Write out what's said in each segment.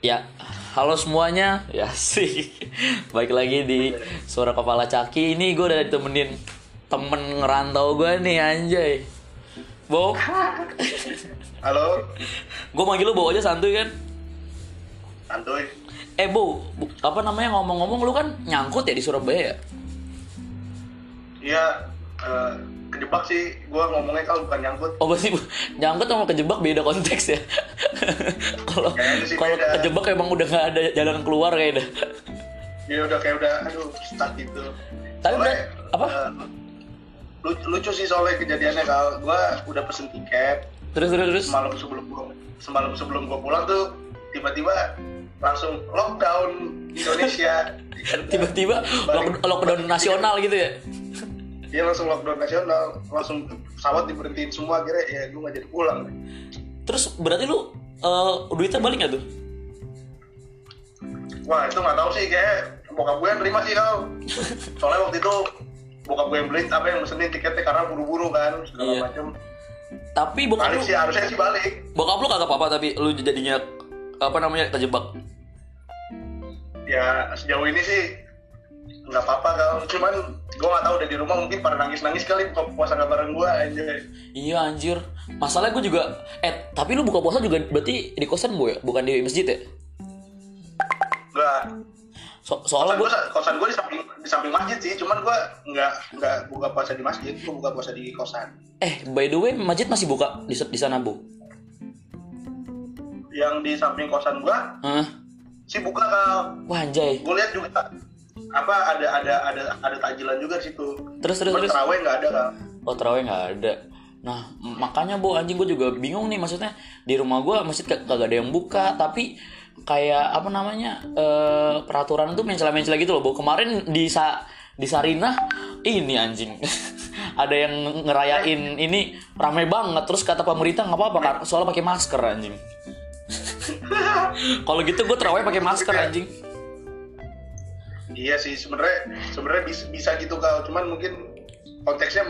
Ya, halo semuanya. Ya sih. Baik lagi di Suara Kepala Caki. Ini gue udah ditemenin temen ngerantau gue nih anjay. Bo, Halo, gue manggil lu Bo aja santuy kan. santuy. Eh Bo, Bu- apa namanya ngomong-ngomong lu kan nyangkut ya di Surabaya ya? Iya, eh, kejebak sih. Gua ngomongnya kalau bukan nyangkut. Oh berarti Bu, nyangkut sama kejebak beda konteks ya? Kalau kalau kejebak emang udah gak ada jalan keluar kayaknya. Dia udah kayak udah, aduh, stuck gitu. Tapi Soalnya, bener- apa? eh, lucu, lucu sih soalnya kejadiannya kalau gua udah pesen tiket Terus terus terus. semalam sebelum gua semalam sebelum gua pulang tuh tiba-tiba langsung lockdown Indonesia. Tiba-tiba lock- lockdown nasional gitu ya? Dia langsung lockdown nasional, langsung pesawat diberhentiin semua kira ya gua nggak jadi pulang. Terus berarti lu eh, duitnya balik gak tuh? Wah itu nggak tahu sih kayak bokap gue yang terima sih kau. Soalnya waktu itu bokap gue yang beli apa yang mesenin tiketnya karena buru-buru kan segala Iya. macam. Tapi bokap Balik lu, sih harusnya sih balik. bokap lu kagak apa-apa tapi lu jadinya apa namanya terjebak. Ya sejauh ini sih nggak apa-apa kau. Cuman gue nggak tahu udah di rumah mungkin pada nangis-nangis kali buka puasa nggak bareng gue anjay. Iya anjir. Masalahnya gue juga eh tapi lu buka puasa juga berarti di kosan bu ya, bukan di masjid ya? Nggak. So- Kosan soalnya gue, gue kosan gue di samping di samping masjid sih. Cuman gue nggak nggak buka puasa di masjid. Gue buka puasa di kosan. eh by the way masjid masih buka di di sana bu. Yang di samping kosan gue Hah? sih buka kau. Wah anjay. gue lihat juga apa ada ada ada ada takjilan juga di situ Terus terus terus. terawih nggak ada kan Oh terawih nggak ada. Nah makanya bu anjing gue juga bingung nih maksudnya di rumah gue masjid kag- kagak ada yang buka tapi kayak apa namanya eh, peraturan tuh mencela-mencela gitu loh bu. Kemarin di sa di Sarinah ini anjing ada yang ngerayain ini ramai banget terus kata pemerintah nggak apa-apa kan soalnya pakai masker anjing. Kalau gitu gue terawih pakai masker anjing. Iya sih sebenarnya sebenarnya bisa, bisa gitu kal cuman mungkin konteksnya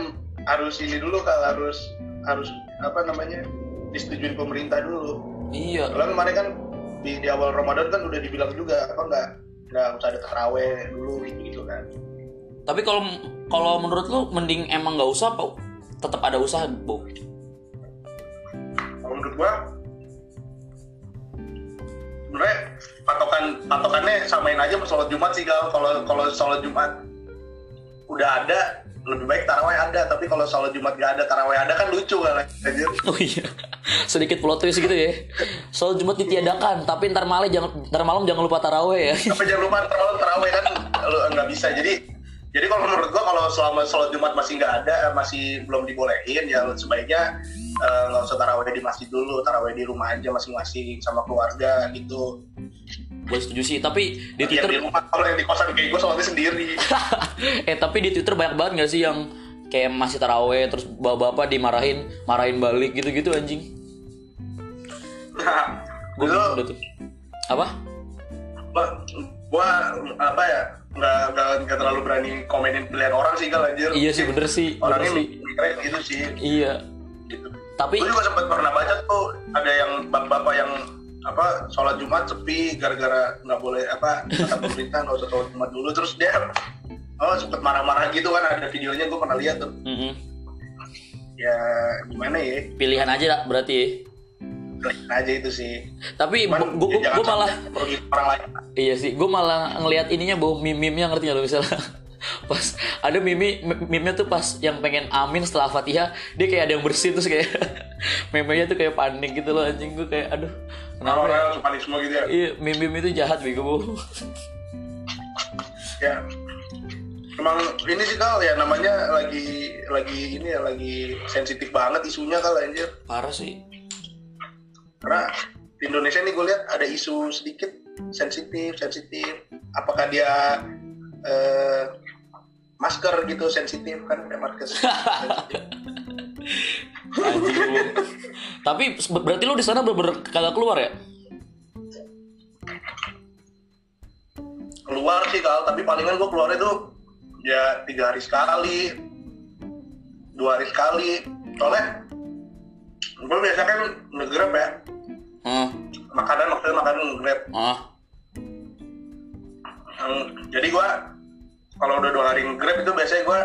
harus ini dulu kal harus harus apa namanya disetujui pemerintah dulu Iya. soalnya kemarin kan di, di awal Ramadan kan udah dibilang juga apa nggak nggak usah ada terawih dulu gitu gitu kan Tapi kalau kalau menurut lu mending emang nggak usah apa tetap ada usaha bu? kalau menurut gua sebenarnya patokan patokannya samain aja sama sholat Jumat sih kalau kalau kalau sholat Jumat udah ada lebih baik taraweh ada. Tapi kalau sholat Jumat gak ada taraweh ada kan lucu kan anjir. Oh iya, sedikit plot twist gitu ya. Soal Jumat ditiadakan, tapi ntar malam jangan ntar malam jangan lupa taraweh ya. tapi jangan lupa ntar malam taraweh kan lu nggak bisa. Jadi jadi kalau menurut gua kalau selama sholat Jumat masih nggak ada eh, masih belum dibolehin ya sebaiknya eh, nggak usah taraweh di masjid dulu taraweh di rumah aja masing-masing sama keluarga gitu Gue setuju sih, tapi di di Twitter rumah kalau yang di kosan kayak gue sholatnya sendiri eh tapi di Twitter banyak banget gak sih yang kayak masih taraweh terus bapak-bapak dimarahin, marahin balik gitu-gitu anjing. Nah, Gue itu udah tuh. Apa? gua, gua apa ya nggak nggak nggak terlalu berani komenin pilihan orang sih kalau anjir. Iya sih bener sih, bener Orangnya sih. mikirnya gitu sih. Iya. Gitu. Tapi Gue juga sempat pernah baca tuh ada yang bapak-bapak yang apa sholat Jumat sepi gara-gara nggak boleh apa kata pemerintah nggak usah sholat Jumat dulu terus dia oh sempat marah-marah gitu kan ada videonya gue pernah lihat tuh mm-mm. ya gimana ya pilihan aja lah berarti. Aja itu sih. Tapi gue ya jangan malah orang lain. Iya sih, gue malah ngelihat ininya bau meme-nya ngerti lo misalnya? Pas ada meme meme tuh pas yang pengen amin setelah fatihah dia kayak ada yang bersih terus kayak meme-nya tuh kayak panik gitu loh anjing. Gue kayak aduh kenapa ya? panik semua gitu ya? Iya meme itu jahat bego. Bu ya. Emang ini sih kal ya namanya lagi lagi ini ya lagi sensitif banget isunya kal anjir. Parah sih karena di Indonesia nih gue lihat ada isu sedikit sensitif sensitif. Apakah dia eh, masker gitu sensitif? Kan ada masker tapi berarti lu di sana bener-bener kagak keluar ya? Keluar sih kal tapi palingan gue keluarnya tuh ya tiga hari sekali dua hari sekali. Soalnya gue biasa kan ngegrab ya. Hmm. makanan maksudnya makanan grab ah Hmm, jadi gua kalau udah dua hari nge-grab itu biasanya gua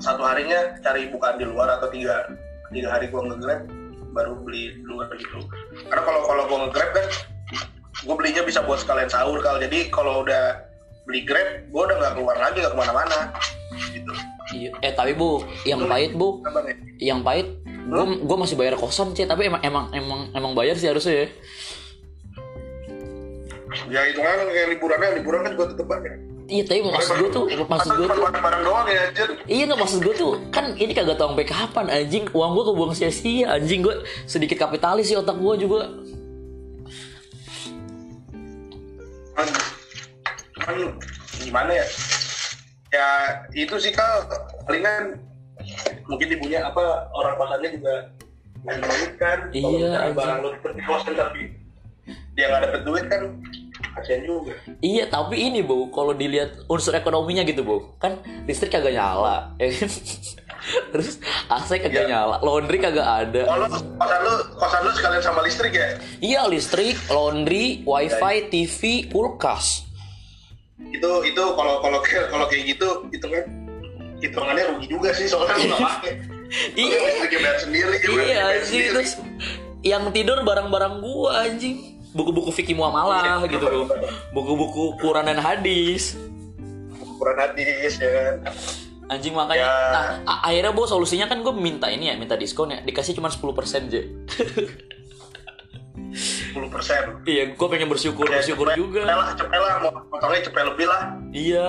satu harinya cari bukaan di luar atau tiga tiga hari gua nge-grab baru beli di luar gitu. Karena kalau kalau gua nge-grab kan gua belinya bisa buat sekalian sahur kalau jadi kalau udah beli grab gua udah nggak keluar lagi nggak ke mana-mana. Gitu. Iya eh tapi bu yang pahit bu. yang pahit gue gue masih bayar kosan sih tapi emang emang emang emang bayar sih harusnya ya. Ya itu kan kayak liburannya liburan kan juga tetep banyak iya tapi maksud gue tuh maksud gue tuh barang doang ya anjir Iya nggak maksud gue tuh kan ini kagak tau sampai kapan anjing. Uang gue kebuang sia-sia anjing. Gue sedikit kapitalis sih otak gue juga. Kan, kan gimana ya? Ya itu sih kal palingan mungkin ibunya apa orang kosannya juga duit kan. Iya, barang lu di kosan tapi dia nggak dapet duit kan kasian juga. Iya tapi ini bu kalau dilihat unsur ekonominya gitu bu kan listrik kagak nyala ya kan? terus AC kagak Iya. nyala laundry kagak ada. Kalau kosan lu kosan lu sekalian sama listrik ya? Iya listrik laundry wifi TV kulkas. Itu itu kalau kalau kalau kayak gitu hitungan hitungannya rugi juga sih soalnya lu nggak pakai Iya. Bayar sendiri iya anjing terus yang tidur barang-barang gua anjing buku-buku fikih muamalah Iya. gitu bu buku-buku Quran dan hadis ukuran hadis ya kan Anjing makanya. Ya. Nah, akhirnya bos solusinya kan gue minta ini ya, minta diskon ya. Dikasih cuma 10% aja. 10 persen iya, gue pengen bersyukur, bersyukur cepet, juga. cepet lah cepet lah mau potongnya cepet lebih lah Iya,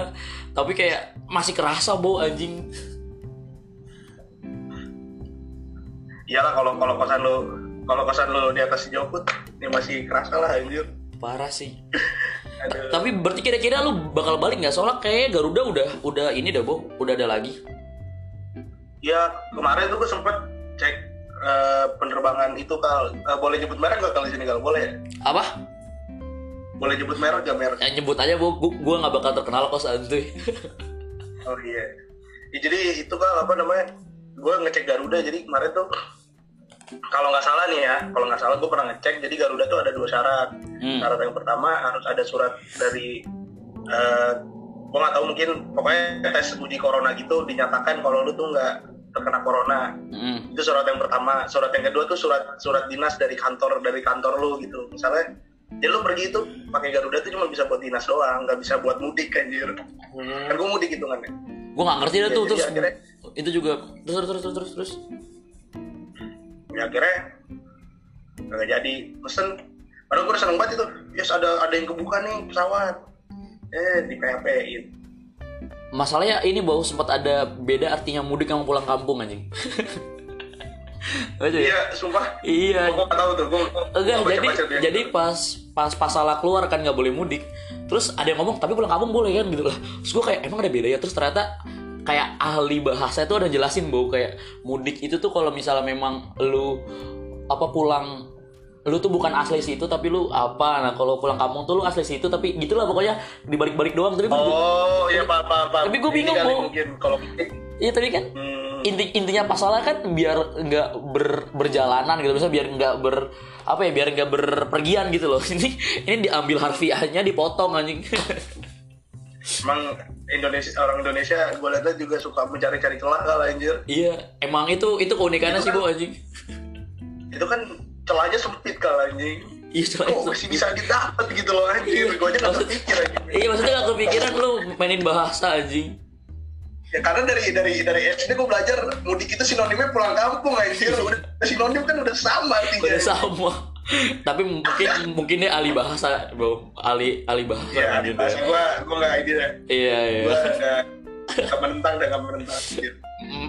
tapi kayak masih kerasa bo anjing. iyalah kalau kalau kosan lu kalau kosan lu di atas Jokut ini masih kerasa lah anjir Parah sih. Tapi berarti kira-kira lu bakal balik nggak? Soalnya kayak Garuda udah udah ini dah bo, udah ada lagi. ya kemarin tuh gue sempet cek eh, penerbangan itu kal Eh, boleh nyebut merek nggak kalau di sini kalau boleh ya? Apa? Boleh nyebut merek gak merek Ya, nyebut aja bo, gu- gua nggak bakal terkenal kok santuy. oh iya. Ya, jadi itu kal apa namanya? Gue ngecek Garuda jadi kemarin tuh kalau nggak salah nih ya kalau nggak salah gue pernah ngecek jadi Garuda tuh ada dua syarat. Hmm. syarat yang pertama harus ada surat dari eh gue nggak tahu mungkin pokoknya tes uji corona gitu dinyatakan kalau lu tuh nggak terkena corona. Hmm. itu surat yang pertama. Surat yang kedua tuh surat surat dinas dari kantor dari kantor lu gitu. Misalnya ya lu pergi itu pakai Garuda tuh cuma bisa buat dinas doang nggak bisa buat mudik anjir. Kan gue mudik kan Gue nggak ngerti dah tuh Jadi terus akhirnya- itu juga. Terus terus terus terus terus. ya akhirnya nggak jadi. Pesen. Padahal gue seneng banget itu. Yes ada ada yang kebuka nih pesawat. Eh di PHP in Masalahnya ini bau sempat ada beda artinya mudik sama pulang kampung anjing. Aja ya? iya sumpah. Iya. gue nggak tahu tuh gue Enggak, jadi jadi pas pas pas salah keluar kan nggak boleh mudik. Terus ada yang ngomong tapi pulang kampung boleh kan gitu lah. Terus gue kayak emang ada beda ya. Terus ternyata kayak ahli bahasa itu ada jelasin bau kayak mudik itu tuh kalau misalnya memang lu apa pulang lu tuh bukan asli situ tapi lu apa. Nah kalau pulang kampung tuh lu asli situ tapi gitulah pokoknya dibalik-balik doang. Tapi oh iya pak pak Tapi gua bingung, kalau iya tapi kan hmm, inti intinya pasalnya kan biar nggak ber, berjalanan gitu misalnya biar nggak ber apa ya biar nggak berpergian gitu loh. Ini ini diambil harfiahnya dipotong anjing. Emang Indonesia orang Indonesia gue lihat juga suka mencari-cari celah kalau anjir. Iya emang itu itu keunikannya sih bu anjing. Itu kan celahnya sempit kalau anjing. Iya kok masih bisa didapat gitu loh anjir? Gue aja Maksud- terpikir anjing. Iya maksudnya nggak kepikiran lu mainin bahasa anjing ya karena dari dari dari SD gue belajar mudik itu sinonimnya pulang kampung anjir. Udah sinonim kan udah sama artinya. Udah sama. Tapi mungkin mungkin dia ahli bahasa bu ahli ahli bahasa ya gitu bahasa gue gue nggak ini deh. Iya iya. Gue nggak menentang dan nggak menentang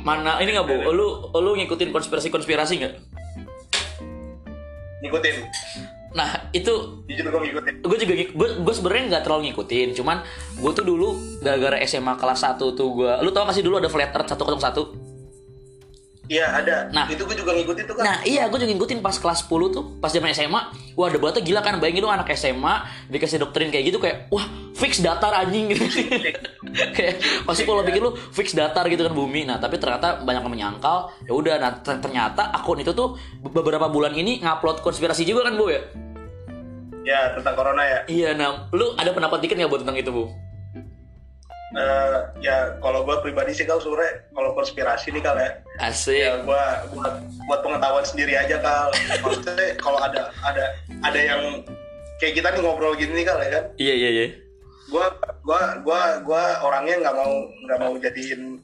mana ini nggak bu? Lu lu ngikutin konspirasi konspirasi nggak? Ngikutin nah itu jujur gue ngikutin. Gue juga gue gue sebenarnya nggak terlalu ngikutin cuman gue tuh dulu gara-gara SMA kelas 1 tuh gue lu tau gak sih dulu ada flat earth 101 iya ada. Nah. itu gue juga ngikutin tuh kan nah iya gue juga ngikutin pas kelas 10 tuh pas zaman SMA wah debatnya gila kan bayangin lu anak SMA dikasih doktrin kayak gitu kayak wah fix datar anjing. Gitu kayak pasti kalau pikir lu fix datar gitu kan bumi. Nah tapi ternyata banyak yang menyangkal. Ya udah nah ter- ternyata akun itu tuh beberapa bulan ini ngupload konspirasi juga kan bu ya? Ya tentang corona ya. Iya, nah, lu ada pendapat dikit nggak buat tentang itu, Bu? Eh, ya kalau gue pribadi sih kalau sore kalau konspirasi nih kal ya. Asik. Ya gue buat buat pengetahuan sendiri aja kal. Maksudnya kalau ada ada ada yang kayak kita nih ngobrol gini nih kal ya kan. Iya, iya, iya. Gue gua gua gua orangnya nggak mau nggak mau jadiin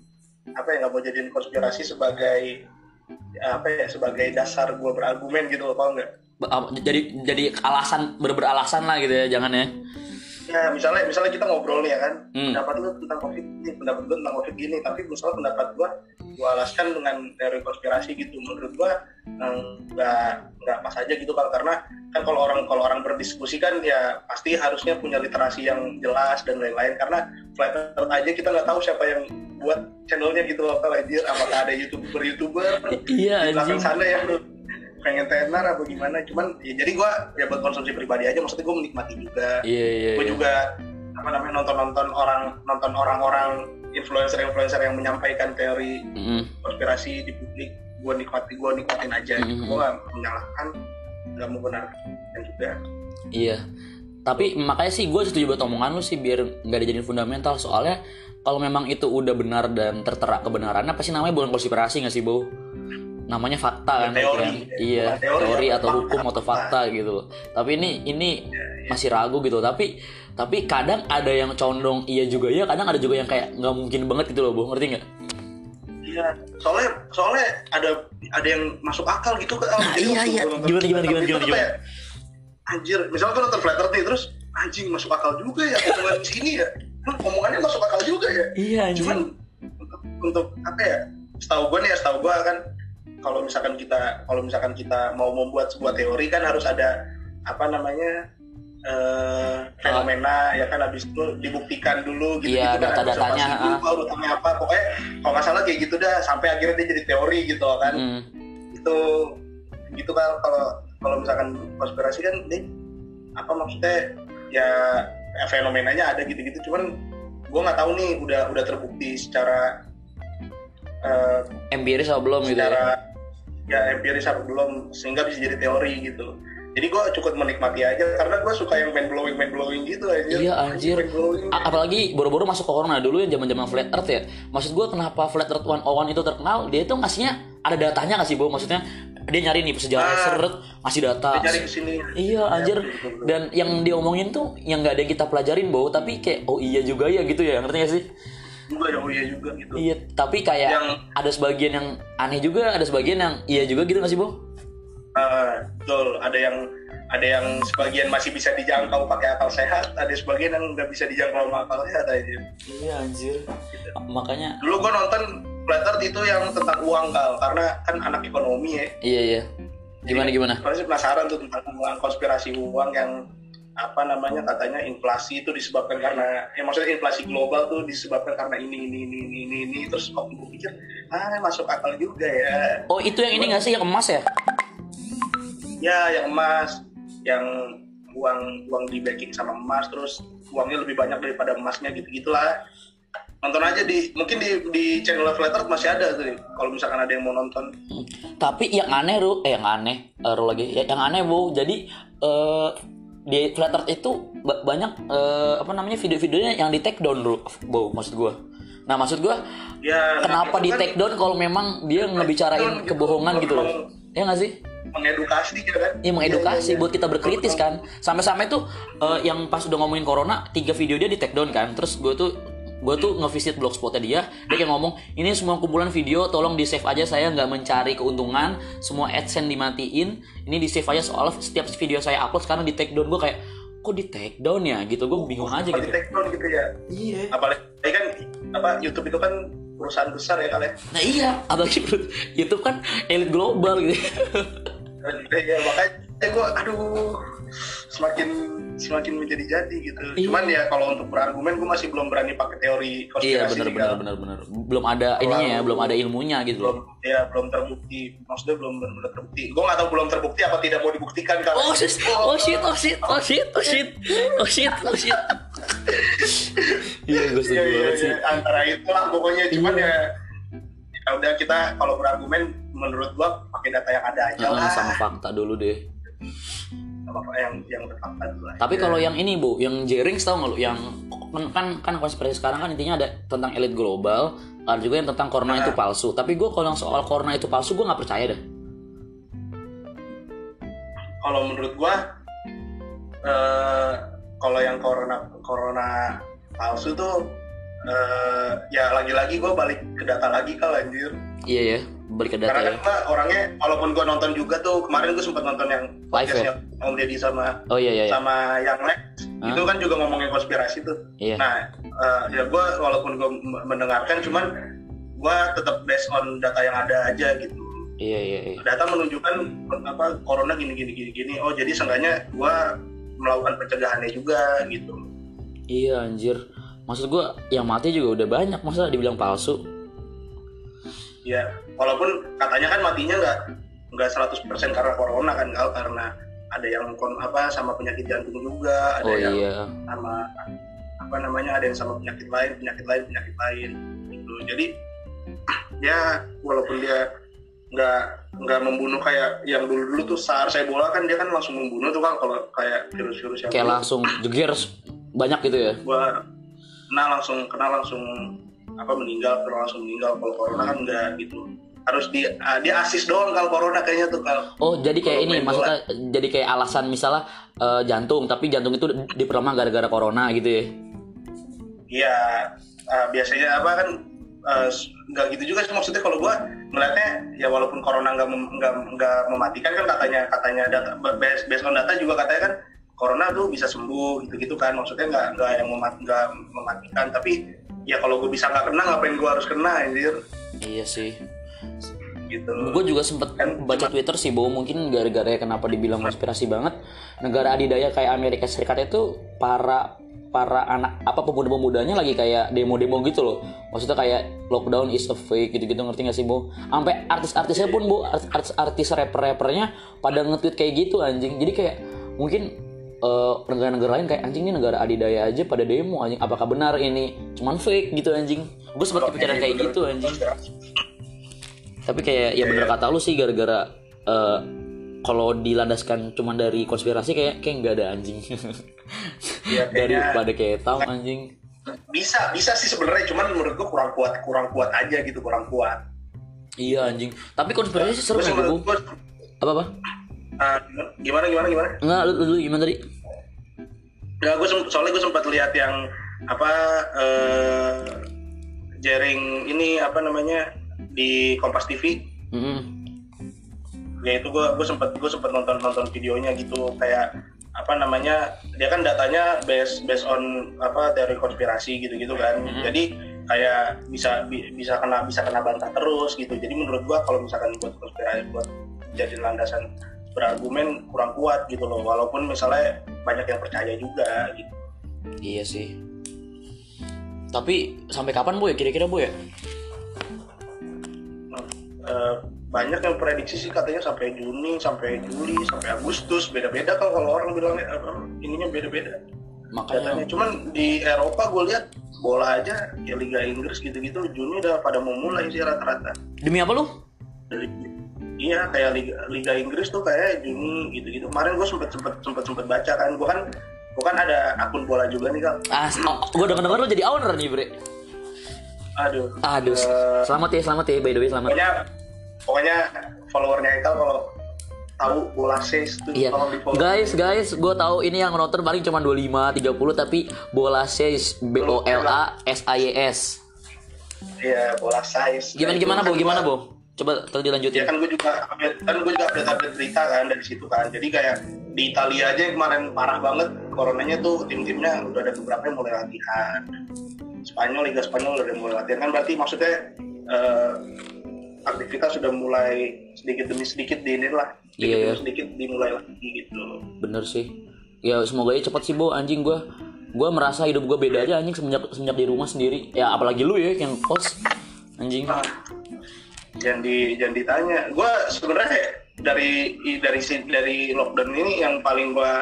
apa ya nggak mau jadiin konspirasi sebagai apa ya sebagai dasar gue berargumen gitu loh, paham nggak? Jadi jadi alasan bener alasan lah gitu ya, jangan ya. Ya misalnya misalnya kita ngobrol nih ya kan, Hmm. pendapat lu tentang covid ini, pendapat gue tentang covid gini, tapi misalnya pendapat gue gue alaskan dengan teori konspirasi gitu, menurut gue em, nggak nggak pas aja gitu kan, karena kan kalau orang kalau orang berdiskusi kan ya pasti harusnya punya literasi yang jelas dan lain-lain, karena flat earth aja kita nggak tahu siapa yang buat channelnya gitu loh, kalau anjir apakah ada youtuber youtuber Iya, di belakang sana ya pengen tenar apa gimana, cuman ya jadi gue ya buat konsumsi pribadi aja, maksudnya gue menikmati juga Iya, iya, gue iya. juga apa namanya nonton nonton orang nonton orang-orang influencer influencer yang menyampaikan teori Mm-mm. konspirasi di publik gue nikmati gue nikmatin aja Mhm. gue gak menyalahkan nggak membenarkan juga Iya. Tapi makanya sih gue setuju buat omongan lu sih biar nggak dijadiin fundamental soalnya kalau memang itu udah benar dan tertera kebenarannya pasti namanya bukan konspirasi nggak sih, Bu? Namanya fakta kan, Teori. kan? Iya, teori, teori ya, atau fakta. hukum atau fakta gitu loh. Tapi ini ini masih ragu gitu. Tapi tapi kadang ada yang condong iya juga ya, kadang ada juga yang kayak nggak mungkin banget gitu loh, Bu. Ngerti nggak? iya soalnya soalnya ada ada yang masuk akal gitu kan Nah, iya, iya. Gimana, gimana, gimana, gimana, gimana? anjir misalnya gue nonton nih terus anjing masuk akal juga ya omongan di sini ya omongannya masuk akal juga ya Iya, cuman untuk, untuk apa ya setahu gue nih ya setahu gue kan kalau misalkan kita kalau misalkan kita mau membuat sebuah teori kan harus ada apa namanya eh, fenomena ya kan habis itu dibuktikan dulu gitu Iya, gitu kan ada data-datanya, dulu, ah. urutannya apa pokoknya kalau nggak salah kayak gitu dah sampai akhirnya dia jadi teori gitu kan Hmm. itu gitu kan kalau kalau misalkan konspirasi kan ini apa maksudnya ya fenomenanya ada gitu-gitu cuman gue nggak tahu nih udah udah terbukti secara eh, Empiris atau belum gitu ya? Ya empiris apa belum sehingga bisa jadi teori gitu jadi gue cukup menikmati aja karena gue suka yang mind blowing mind blowing gitu aja Iya, anjir. mind blowing A- apalagi boro-boro masuk corona dulu ya zaman-zaman flat earth ya. Maksud gue kenapa flat earth 101 itu terkenal? Dia itu ngasihnya ada datanya nggak sih, Bu? Maksudnya dia nyari nih sejarah Ah. seret, ngasih data. Dia nyari ke sini Iya, anjir. Dan yang dia omongin tuh yang nggak ada yang kita pelajarin, Bu, tapi kayak oh iya juga ya gitu ya. Ngerti gak sih? Juga ya oh iya juga gitu Iya, tapi kayak Yang- ada sebagian yang aneh juga, ada sebagian yang iya juga gitu gak sih, Bu? Ah, betul ada yang ada yang sebagian masih bisa dijangkau pakai akal sehat ada sebagian yang nggak bisa dijangkau sama akal sehat aja Iya, anjir. Makanya dulu gue nonton Flat itu yang tentang uang kal karena kan anak ekonomi ya iya iya. Gimana gimana? pasti penasaran tuh tentang uang konspirasi uang yang apa namanya katanya inflasi itu disebabkan karena ya maksudnya inflasi global tuh disebabkan karena ini ini ini ini ini, ini. terus kok gue pikir ah masuk akal juga ya Oh, itu yang ini gak sih yang emas ya? ya yang emas yang uang uang di backing sama emas terus uangnya lebih banyak daripada emasnya gitu gitulah nonton aja di mungkin di di channel Flat Earth masih ada tuh kalau misalkan ada yang mau nonton Hmm. Tapi yang aneh Ru, eh yang aneh, eh, Ru lagi, ya, yang aneh bu, jadi eh di Flat Earth itu ba- banyak eh, apa namanya video-videonya yang di take down Ru, bu, maksud gua. Nah maksud gua, ya kenapa di kan take down kalau memang dia ngebicarain gitu, kebohongan gitu loh? Ya nggak sih? mengedukasi ya kan Iya mengedukasi Iya, iya, buat kita berkritis kan. Sampai-sampai tuh eh, yang pas udah ngomongin corona, tiga video dia di take down kan. Terus gue tuh gue tuh ngevisit blogspotnya dia dia kayak ngomong ini semua kumpulan video tolong di save aja saya nggak mencari keuntungan semua adsense dimatiin ini di save aja soal setiap video saya upload sekarang di take down. Gue kayak kok di take down ya? Gitu gue bingung aja gitu. di take down gitu ya? Iya. Apalagi kan apa YouTube itu kan perusahaan besar ya kalian nah iya apalagi YouTube kan elit global gitu. Ya makanya gue aduh semakin semakin menjadi jadi gitu Iya. cuman ya kalau untuk berargumen gue masih belum berani pakai teori konspirasi iya benar benar benar benar belum ada ininya ya belum ada ilmunya gitu belum ya belum terbukti maksudnya belum benar terbukti gue nggak tahu belum terbukti apa tidak mau dibuktikan kalau Oh shit, oh shit, oh shit, oh shit, oh shit, oh shit, oh shit. Iya, gue Iya, setuju iya, banget sih. iya. antara itulah pokoknya cuman Iya. ya ya udah kita kalau berargumen menurut gua pakai data yang ada aja lah sama fakta dulu deh. Yang yang berfakta dulu aja. Tapi kalau yang ini bu, yang Jerings tahu nggak lu? Yang kan kan kan konspirasi sekarang kan intinya ada tentang elit global, ada juga yang tentang corona itu palsu. Tapi gue kalau yang soal corona itu palsu, gue nggak percaya dah. kalau menurut gua eh kalau yang corona corona palsu tuh eh ya lagi-lagi gua balik ke data lagi kal anjir Iya ya, balik ke data karena ya. kan gua orangnya walaupun gua nonton juga tuh kemarin gua sempat nonton yang Live ya? Om Deddy sama Oh iya iya iya. sama yang Lex Hah? itu kan juga ngomongin konspirasi tuh Iya. nah eh, ya gua walaupun gua m- mendengarkan cuman gua tetap based on data yang ada aja gitu Iya iya iya. data menunjukkan apa corona gini gini gini gini oh jadi seenggaknya gua melakukan pencegahannya juga gitu Iya anjir. Maksud gue yang mati juga udah banyak masa dibilang palsu. ya walaupun katanya kan matinya nggak nggak 100% karena corona kan Kal, karena ada yang kon apa sama penyakit jantung juga ada Oh yang iya. sama apa namanya ada yang sama penyakit lain penyakit lain penyakit lain gitu jadi ya walaupun dia nggak nggak membunuh kayak yang dulu dulu tuh SARS Ebola kan dia kan langsung membunuh tuh kan kalau kayak virus-virus yang Kayak langsung jeger banyak gitu ya. gua kena langsung kena langsung apa meninggal kena langsung meninggal kalau corona kan enggak gitu. Harus di ah, dia asis doang kalau corona kayaknya tuh kalau Oh jadi kayak ini maksudnya jadi kayak alasan misalnya eh, jantung tapi jantung itu diperlemah gara-gara corona gitu ya. iya ah, biasanya apa kan s- nggak gitu juga sih maksudnya kalau gua ngeliatnya ya walaupun corona nggak mem- nggak nggak mematikan kan katanya katanya data based, based on data juga katanya kan corona tuh bisa sembuh gitu-gitu kan maksudnya nggak nggak yang memat, nggak mematikan tapi ya kalau gue bisa nggak kena ngapain gue harus kena anjir Iya sih. gitu Gue juga sempet Kan baca Twitter sih bahwa mungkin gara-gara ya kenapa dibilang konspirasi banget negara adidaya kayak Amerika Serikat itu para para anak apa pemuda-pemudanya lagi kayak demo-demo gitu loh. Maksudnya kayak lockdown is a fake gitu-gitu ngerti gak sih, Bu? Sampai artis-artisnya pun, Bu, artis-artis rapper-rappernya pada nge-tweet kayak gitu anjing. Jadi kayak mungkin eh, negara-negara lain kayak anjing ini negara adidaya aja pada demo anjing. Apakah benar ini? Cuman fake gitu anjing? Gue sempat kepikiran kayak gitu anjing. Tapi kayak ya bener kata lu sih gara-gara eh, kalau dilandaskan cuma dari konspirasi kayak kayak nggak ada anjing. Iya, dari kayaknya- pada kayak tahu anjing. Bisa bisa sih sebenarnya cuman menurut gua kurang kuat kurang kuat aja gitu kurang kuat. Iya anjing. Tapi konspirasi sih seru Gua kan gua- apa apa ah, gimana gimana gimana? Nggak lu, lu, gimana tadi? Nggak, gue soalnya gue sempat lihat yang apa eh, jaring ini apa namanya di Kompas TV Mm-mm. ya itu gue gue sempat gue sempat nonton nonton videonya gitu kayak apa namanya dia kan datanya based based on apa teori konspirasi gitu gitu kan. Mhm. jadi kayak bisa bi- bisa kena bisa kena bantah terus gitu. Jadi menurut gua kalau misalkan buat konspirasi buat jadi landasan berargumen kurang kuat gitu loh. Walaupun misalnya banyak yang percaya juga gitu. Iya sih. Tapi sampai kapan bu ya? Kira-kira bu ya? Eh, banyak yang prediksi sih katanya sampai Juni sampai Juli sampai Agustus. Beda-beda kan kalau orang bilang apa, ininya beda-beda. Makanya datanya cuman di Eropa gue lihat bola aja ya Liga Inggris gitu-gitu Juni udah pada mau mulai sih rata-rata. Demi apa lu? Dari- iya kayak Liga, Liga Inggris tuh kayak Juni gitu-gitu. Kemarin gue sempet sempet sempet sempet baca kan gue kan gue kan ada akun bola juga nih kal ah oh, gue denger denger lu jadi owner nih bre. Aduh. Aduh Eh, selamat ya selamat ya by the way selamat. pokoknya pokoknya followernya Ekal kalau tahu bola says tuh Iya, tolong di follow guys, guys, gue tahu ini yang nonton paling cuma 25, 30 tapi bola says B O L A S A Y S. iya bola size. Gimana gimana itu bu? Gimana bu? Coba tadi ya lanjutin. kan gue juga update kan gue juga update update berita kan dari situ kan jadi kayak di Italia aja kemarin parah banget coronanya tuh tim-timnya udah ada beberapa yang mulai latihan Spanyol Liga Spanyol udah mulai latihan kan berarti maksudnya eh, aktivitas sudah mulai sedikit demi sedikit di inilah sedikit Iya, demi iya. sedikit dimulai lagi gitu Bener sih. Ya semoga aja cepet sih bu. Anjing gue, gue merasa hidup gue beda aja anjing semenjak semenjak di rumah sendiri. Ya apalagi lu ya yang kos. Anjing. Nah, jangan di jangan ditanya. Gue sebenarnya dari dari si- dari lockdown ini yang paling gue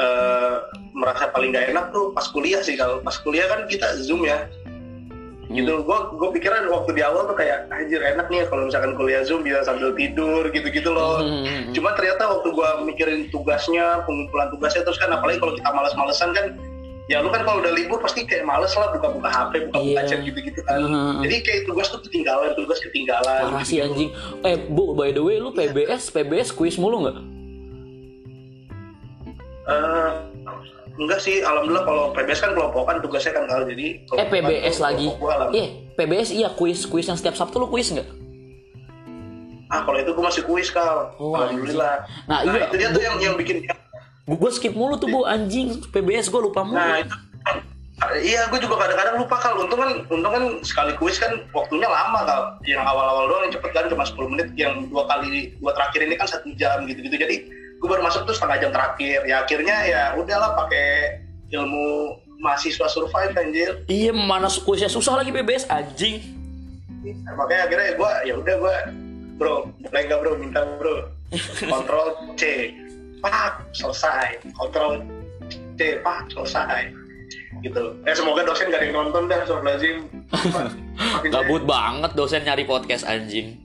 eh, merasa paling gak enak tuh pas kuliah sih kalau pas kuliah kan kita zoom ya. Gitu. Gue gue pikiran waktu di awal tuh kayak anjir enak nih ya kalau misalkan kuliah zoom bisa sambil tidur gitu-gitu loh. Hmm. cuma ternyata waktu gue mikirin tugasnya pengumpulan tugasnya terus kan apalagi kalau kita males-malesan kan ya lu kan kalau udah libur pasti kayak males lah buka-buka HP buka-buka Iya. chat gitu-gitu kan Hmm. jadi kayak tugas tuh ketinggalan tugas ketinggalan Parah sih anjing. Eh, Bu, by the way lu PBS, PBS kuis mulu nggak? Eh, enggak sih alhamdulillah kalau PBS kan kelompokan tugasnya kan kalau jadi Eh, PBS tuh lagi. Iya, PBS iya kuis, kuis yang setiap Sabtu lu kuis nggak? ah kalau itu gue masih kuis kal Oh, alhamdulillah Nah, nah, iya, itu dia tuh yang yang bikin Gue skip mulu tuh, Bu, anjing. PBS gue lupa mulu. nah itu. Iya gue juga kadang-kadang lupa kal untung kan untung kan sekali kuis kan waktunya lama kal yang awal-awal doang yang cepet kan cuma 10 menit. Yang dua kali dua terakhir ini kan satu jam gitu-gitu. Jadi gue baru masuk tuh setengah jam terakhir. Ya akhirnya ya udahlah pakai ilmu mahasiswa survive anjir. Iya, mana kuisnya susah lagi PBS anjing. makanya akhirnya gue ya udah gue bro mulai nggak bro minta bro. Kontrol C pak selesai. Kontrol C pak selesai. Gitu ya semoga dosen gak ada yang nonton dah soal lazim Gabut banget dosen nyari podcast anjing.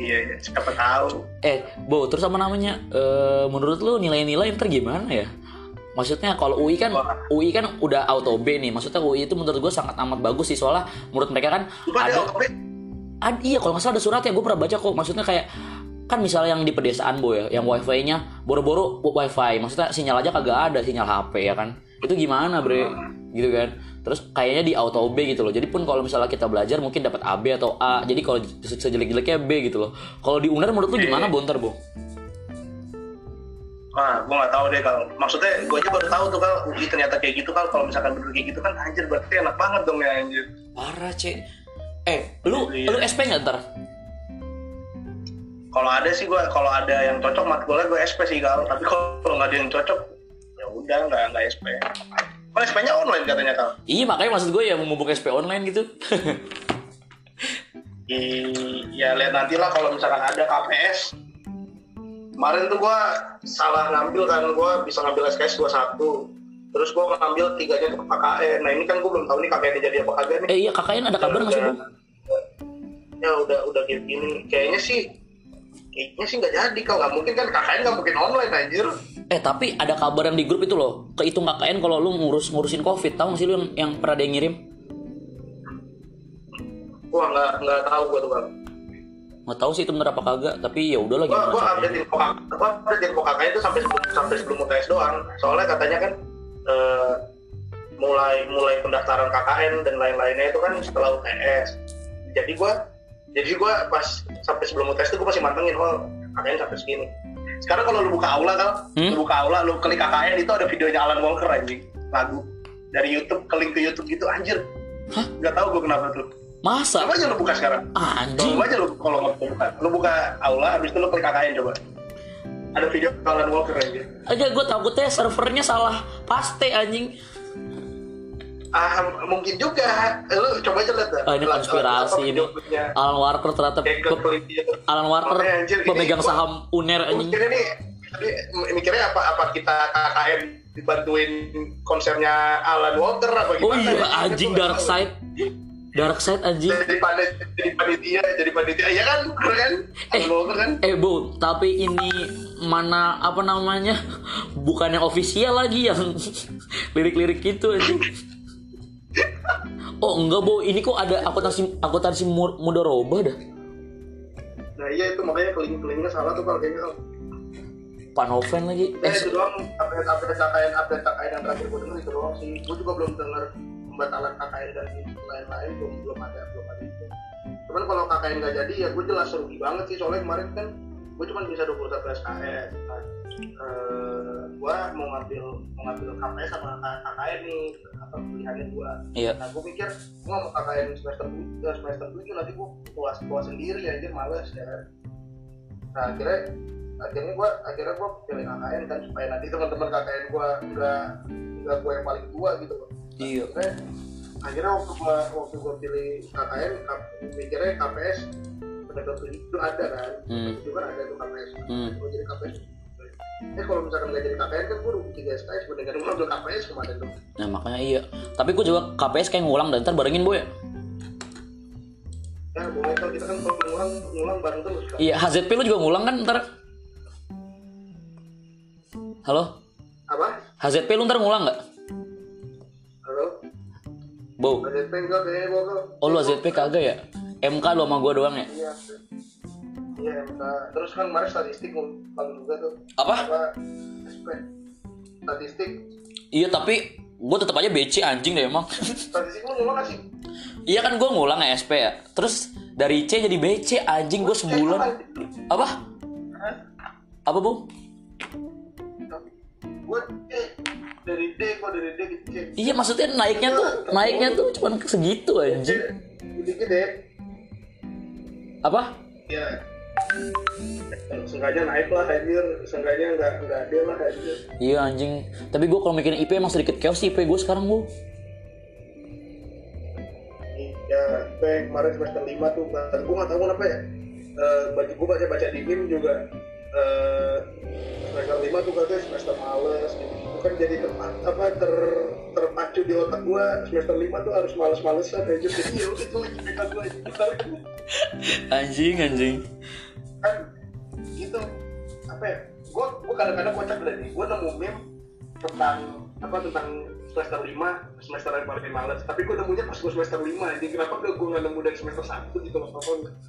iya iya. Siapa tahu. Eh, Bo, terus apa namanya? Eh, menurut lu nilai-nilai ntar gimana ya? Maksudnya kalau UI kan UI kan udah auto B nih. Maksudnya UI itu menurut gue sangat amat bagus sih. Soalnya menurut mereka kan Lu pada ada OB Ad, iya kalau nggak salah ada surat ya gue pernah baca kok. Maksudnya kayak kan misalnya yang di pedesaan boy ya yang wifi-nya boro-boro wifi. Maksudnya sinyal aja kagak ada sinyal HP ya kan? Itu gimana bre? Gitu kan? Terus kayaknya di auto B gitu loh. Jadi pun kalau misalnya kita belajar mungkin dapat AB atau A. Jadi kalau se- sejelek-jeleknya B gitu loh. Kalau di UNER menurut lu gimana bonter bu ah gue nggak tahu deh kalau maksudnya gue aja baru tahu tuh kalau UI ternyata kayak gitu kan kalau misalkan bener kayak gitu kan anjir berarti enak banget dong ya anjir. Parah cek. Eh lu Iya. lu SP nggak ntar kalau ada sih gue kalau ada yang cocok matkulnya gue SP sih kalau tapi kalau nggak ada yang cocok ya udah nggak nggak SP kalau SP nya online katanya kal iya makanya maksud gue ya memupuk SP online gitu. I- ya lihat nanti lah kalau misalkan ada KPS kemarin tuh gue salah ngambil kan gue bisa ngambil SKS 21 terus gue ngambil tiganya ke KKN nah ini kan gue belum tahu nih KKN jadi apa kagak nih. Eh iya kakaknya ada kabar nggak sih bu? Ya udah udah kayak gini. Kayaknya sih kayaknya sih nggak jadi kalau nggak mungkin kan KKN nggak mungkin online anjir. Eh tapi ada kabar yang di grup itu loh. Kehitung KKN kalau lu ngurus ngurusin covid Tahu gak sih lu yang, yang pernah ada yang ngirim? Wah nggak nggak tahu gue tuh bang. Nggak tahu sih itu bener apa kagak Tapi ya udahlah gua gimana gua update info gua update info kakaknya itu sampai sebelum sampai sebelum UTS doang. Soalnya katanya kan eh, mulai mulai pendaftaran KKN dan lain-lainnya itu kan setelah UTS. Jadi gua jadi gua pas sampai sebelum UTS itu gua masih mantengin oh KKN sampai segini sekarang kalau lu buka aula kan Hmm? lu buka aula lu klik KKN itu ada videonya Alan Walker anjing lagu dari YouTube ke link ke YouTube gitu anjir Hah? nggak tahu gua kenapa tuh Masa? coba aja lu buka sekarang Anjing Coba aja lu kalau nggak mau buka, lu buka aula, habis itu lu klik KKN coba. Ada video Alan Walker aja. Aja gue takutnya servernya salah Paste anjing Ah, mungkin juga. Lu coba aja lihat. Ah, ini konspirasi ini. Alan Walker ternyata. Alan Walker ini pemegang saham UNER anjing Mikirnya nih, mikirnya apa apa kita KKN dibantuin konsernya Alan Walker apa Oh gimana? iya Gua anjing Dark. Side Dark Side anjing Jadi panitia, jadi panitia, jadi panitia, iya kan, bener kan? Eh. Walker kan? Eh Bu, tapi ini mana apa namanya? Bukan yang ofisial lagi yang lirik-lirik gitu anjing. Oh enggak Bu, ini kok ada akuntansi akuntansi mu- mudoroba dah. Nah iya itu makanya keling-kelingnya salah tuh kalau kayaknya. Panoven lagi. Eh, Eh, itu doang. Update update KKN update KKN yang terakhir gue denger itu doang sih. Gue juga belum denger pembatalan KKN dan lain-lain. Belum belum ada belum ada itu. Cuman kalau KKN nggak jadi ya gue jelas rugi banget sih. Soalnya kemarin kan gue cuma bisa 21 SKS nah, eh, gue mau ngambil mau ngambil KPS sama KKN nih apa pilihannya gue iya. nah gue pikir gue mau KKN semester tujuh semester tujuh nanti gue puas puas sendiri aja males ya kan nah akhirnya akhirnya gue akhirnya gue pilih KKN kan supaya nanti teman-teman KKN gue nggak nggak gue yang paling tua gitu loh Iya. akhirnya akhirnya waktu gue waktu gue pilih KKN mikirnya KPS penegak itu ada kan Hmm. itu kan ada tuh KPS Hmm. gue jadi KPS eh kalau misalkan nggak jadi KPN kan gue rugi tiga SKS gue dengan ngambil KPS kemarin tuh Nah makanya iya. Tapi gue juga KPS kayak ngulang dan ntar barengin boy ya. ya boleh kalau kita kan kalau ngulang ngulang bareng terus kan Iya HZP lu juga ngulang kan ntar. Halo? apa HZP lu ntar ngulang nggak? halo Bo. ada enggak kayaknya gue Oh lu HZP kagak ya? MK lu sama gue doang ya? iya iya MK terus kan kemarin statistik ngulang juga tuh Apa? apa SP statistik Iya tapi gue tetap aja BC anjing deh emang. statistik lu ngulang sih iya kan gue ngulang ya SP ya. Terus dari C jadi BC anjing gue sebulan. Apa? Apa bu? gue dari D kok dari D C Iya maksudnya naiknya tuh naiknya tuh cuma segitu anjing. dikit deh Apa? ya sengaja naik lah anjir sengaja nggak nggak ada lah anjir Iya anjing. Tapi gue kalau mikirin IP emang sedikit chaos sih IP gue sekarang bu. ya kayak kemarin semester 5 tuh gue nggak tahu kenapa ya. Eh baca gue baca baca di BIM juga. Eh semester 5 tuh katanya semester males gitu. Itu kan jadi tempat apa ter terpacu di otak gue semester 5 tuh harus males-malesan aja jadi ya itu lagi gue Anjing anjing. Kan gitu. Apa ya? Gue gue kadang-kadang kocak berarti gue nemu meme tentang apa tentang semester 5 semester yang paling males. Tapi gue nemunya pas gue semester 5 jadi kenapa gak gue nggak nemu dari semester 1 gitu loh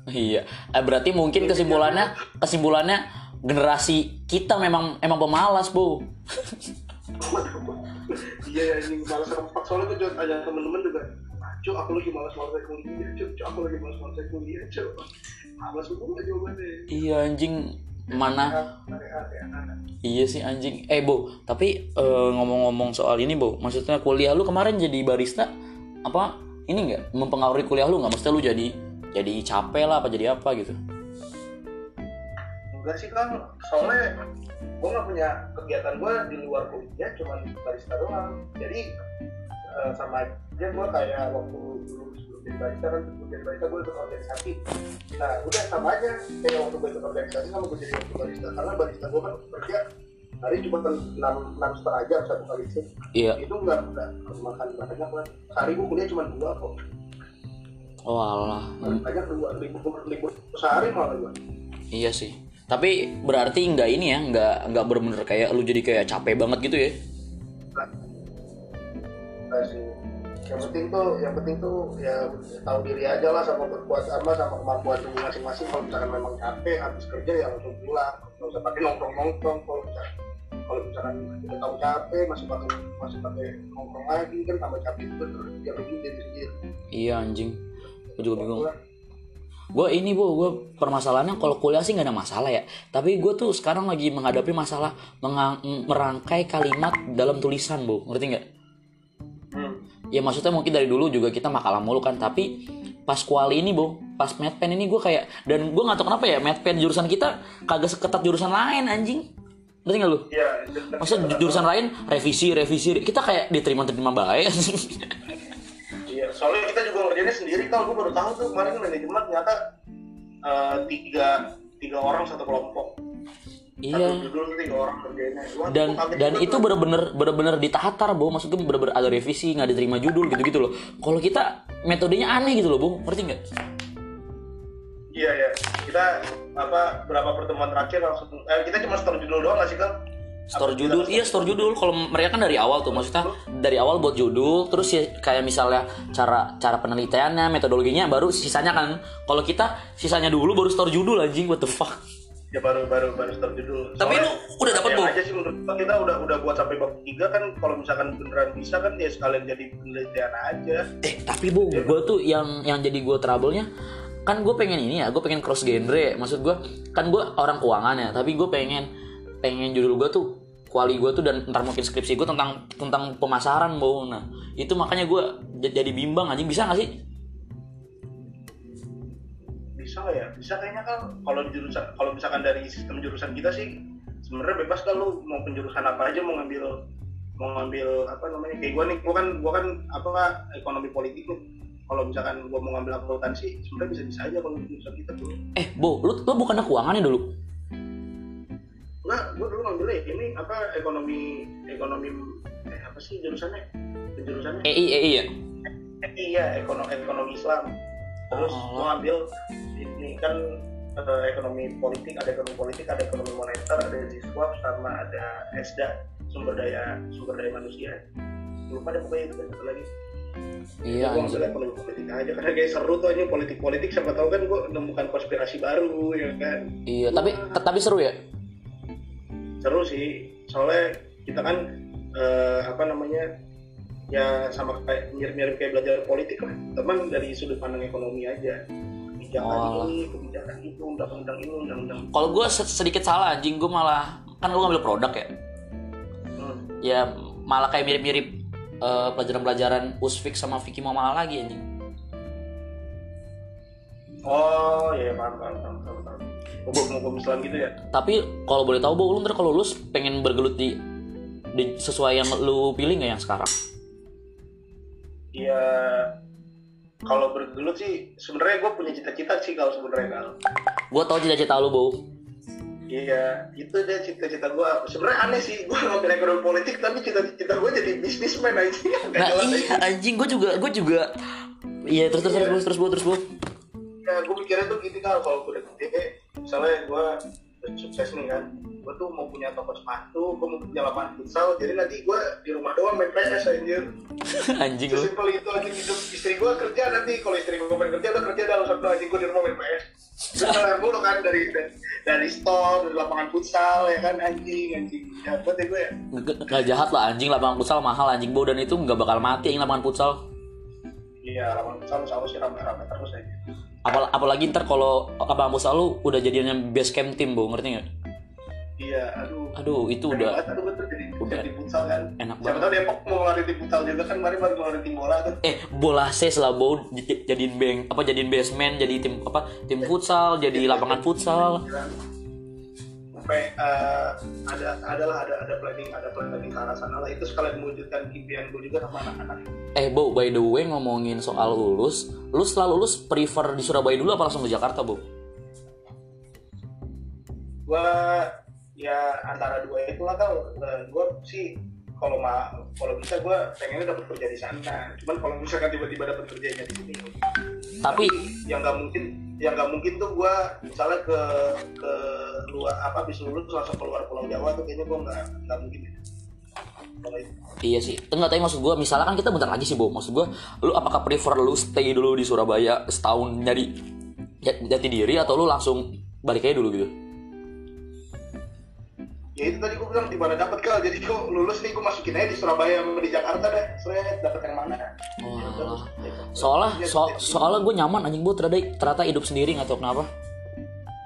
Iya. Eh, berarti mungkin kesimpulannya kesimpulannya generasi kita memang emang pemalas bu. iya ya ini malas rempak soalnya gue juga tanya temen-temen juga Cuk, aku lagi malas-malas kuliah, cuk, cuk, aku lagi malas-malas kuliah, cuk. Malas gue jawabannya. Iya anjing mana? Iya sih anjing. Eh bu, tapi eh, ngomong-ngomong soal ini bu, maksudnya kuliah lu kemarin jadi barista apa? Ini nggak mempengaruhi kuliah lu nggak? Maksudnya lu jadi jadi capek lah apa jadi apa gitu? enggak sih kan soalnya gue nggak punya kegiatan gue di luar kuliah cuman barista doang jadi eh, sama aja gue kayak waktu dulu sebelum jadi barista kan sebelum jadi barista gue ikut organisasi. Nah udah sama aja kayak waktu gue ikut organisasi sama gue jadi waktu barista. Karena barista gue kan kerja hari cuma enam enam setengah jam satu kali shift. Iya. itu nggak nggak makan banyak lah. Sehari gue kuliah cuma dua kok. Oh paling banyak dua libur libur sehari malah gue Iya sih. Tapi berarti nggak ini ya, nggak nggak bener-bener kayak lu jadi kayak capek banget gitu ya? Yang penting tuh, yang penting tuh ya tahu diri aja lah sama berbuat sama sama kemampuan masing-masing. Kalau misalkan memang capek habis kerja ya langsung pulang. Nggak usah pakai nongkrong-nongkrong. Kalau misalkan kalau misalkan udah tahu capek masih pakai masih pakai nongkrong lagi kan tambah capek juga terus dia rugi diri sendiri. Iya anjing. Gue juga bingung. Gue ini bu, gue permasalahannya kalau kuliah sih nggak ada masalah ya. Tapi gue tuh sekarang lagi menghadapi masalah merangkai kalimat dalam tulisan bu, ngerti nggak? Ya maksudnya mungkin dari dulu juga kita makalah mulu kan, tapi pas kuali ini bu, pas medpen ini gue kayak dan gue nggak tahu kenapa ya medpen jurusan kita kagak seketat jurusan lain anjing. Ngerti nggak lu? Iya. Maksudnya ju- jurusan lain revisi revisi kita kayak diterima-terima baik. Iya. Soalnya kita juga ngerjainnya sendiri kalau gue baru tahu tuh kemarin manajemen ternyata eh, tiga tiga orang satu kelompok. Iya. Satu judul tiga orang kerjainnya. Wah, dan dan itu bener-bener bener-bener ditatar bu maksudnya bener-bener ada revisi nggak diterima judul gitu-gitu loh. Kalau kita metodenya aneh gitu loh bu ngerti nggak? Iya ya, kita apa berapa pertemuan terakhir langsung eh, kita cuma store judul doang nggak sih kan? store judul. iya store judul? kalau mereka kan dari awal tuh maksudnya dari awal buat judul terus ya kayak misalnya cara cara penelitiannya metodologinya baru sisanya kan. Kalau kita sisanya dulu baru store judul anjing. What the fuck Ya baru baru baru store judul. Tapi lu udah yang Bu? aja sih menurut kita udah udah buat sampai bab tiga kan kalau misalkan beneran bisa kan ya sekalian jadi penelitian aja. eh tapi bu gue tuh yang yang jadi gue trouble-nya kan gue pengen ini ya gue pengen cross genre maksud gue kan gue orang keuangan ya tapi gue pengen pengen judul gue tuh kuali gue tuh dan ntar mungkin skripsi gue tentang tentang pemasaran bu nah itu makanya gue jadi bimbang anjing bisa gak sih Bisa nggak ya? Bisa kayaknya kan kalau di jurusan kalau misalkan dari sistem jurusan kita sih sebenarnya bebas kan lu mau penjurusan apa aja mau ngambil mau ngambil apa namanya kayak gua nih gua kan gua kan apa ekonomi politik nih. Kalau misalkan gua mau ngambil akuntansi sebenarnya bisa bisa aja kalau jurusan kita tuh. Eh bu lu lu bukannya keuangan ya dulu. Gua gua dulu ngambilnya ini apa ekonomi ekonomi eh apa sih jurusannya? Jurusannya? EI EI ya? Eh, iya ekonomi ekonomi Islam terus Oh. gua ngambil ini kan eh, ekonomi politik ada ekonomi politik ada ekonomi moneter ada siswa sama ada SDA sumber daya sumber daya manusia. Lupa deh pokoknya itu satu lagi. Iya gue ngambil ekonomi politik aja karena kayak seru tuh aja politik politik siapa tahu kan gue menemukan konspirasi baru ya kan? Iya tapi tapi seru ya? Seru sih. Soalnya kita kan eh, apa namanya ya sama kayak mirip-mirip kayak belajar politik lah teman dari sudut pandang ekonomi aja kebijakan Oh. ini kebijakan itu undang-undang ini undang-undang kalau gue sedikit salah anjing gue malah kan gue ngambil produk ya hmm. ya malah kayak mirip-mirip eh, pelajaran-pelajaran usfik sama Vicky Mama lagi anjing oh iya paham paham paham paham, paham. hukum hukum Islam gitu ya tapi kalau boleh tahu bu lu ntar kalau lulus pengen bergelut di, di sesuai yang lu pilih nggak yang sekarang Iya. Kalau bergelut sih sebenarnya gue punya cita-cita sih kalau sebenarnya kalau gue tau cita-cita lu bu Iya, itu deh cita-cita gue. Sebenarnya aneh sih, gue ngambil ekonomi politik, tapi cita-cita gue jadi bisnismen aja. Nah iya anjing. Gue juga gue juga. Iya terus terus terus terus terus bu terus bu Ya, gue mikirnya tuh gitu kan, kalau gue udah gede, misalnya gue sukses nih kan, gue tuh mau punya toko sepatu, gue mau punya lapangan futsal, jadi nanti gue di rumah doang main PS anjir. anjing lu Sesimpel itu aja hidup istri gue kerja nanti, kalau istri gue main kerja, udah kerja dalam satu anjing gue di rumah main PS. Misalnya mulu kan dari, dari store, dari lapangan futsal ya kan anjing anjing. Ya buat ya gue ya. Nggak- jahat lah anjing lapangan futsal mahal anjing bu dan itu nggak bakal mati anjing lapangan futsal Iya, lapangan futsal sama sih rame-rame terus aja. Apal apalagi ntar kalau lapangan futsal lu udah jadinya base camp tim bu ngerti nggak Iya, aduh. aduh itu Pengen udah banget, aduh jadi udah. jadi futsal kan. enak Siapa banget tahu Depok mau ngeluarin tim futsal juga kan kemarin baru ngeluarin tim bola tuh. eh bola ses lah J- jadiin bank apa jadiin basement jadi tim apa tim futsal jadi lapangan futsal. Sampai eh, ada adalah ada ada planning ada planning ke arah sana lah itu sekalian mewujudkan impian gue juga sama anak-anak. eh bu by the way ngomongin soal lulus lu setelah lulus prefer di Surabaya dulu apa langsung ke Jakarta bu Gue ya antara dua itulah kan gue sih kalau ma kalau bisa gue pengennya dapat kerja di sana. Cuman kalau misalkan tiba-tiba dapat kerjanya di sini tapi yang nggak mungkin yang nggak mungkin tuh gue misalnya ke ke luar apa habis lulus langsung keluar pulau Jawa tuh kayaknya gue nggak nggak mungkin kalau itu Iya sih, enggak tapi maksud gue, misalnya kan kita bentar lagi sih, Bo. Maksud gue, lu apakah prefer lu stay dulu di Surabaya setahun nyari jat- jati diri atau lu langsung balik aja dulu gitu? Ya itu tadi gue bilang di mana dapat kal jadi gue lulus nih gue masukin aja di Surabaya sama di Jakarta deh. Soalnya dapat yang mana? Wah. Soalnya, so, soalnya gue nyaman anjing bu. Ternyata, ternyata hidup sendiri nggak tahu kenapa.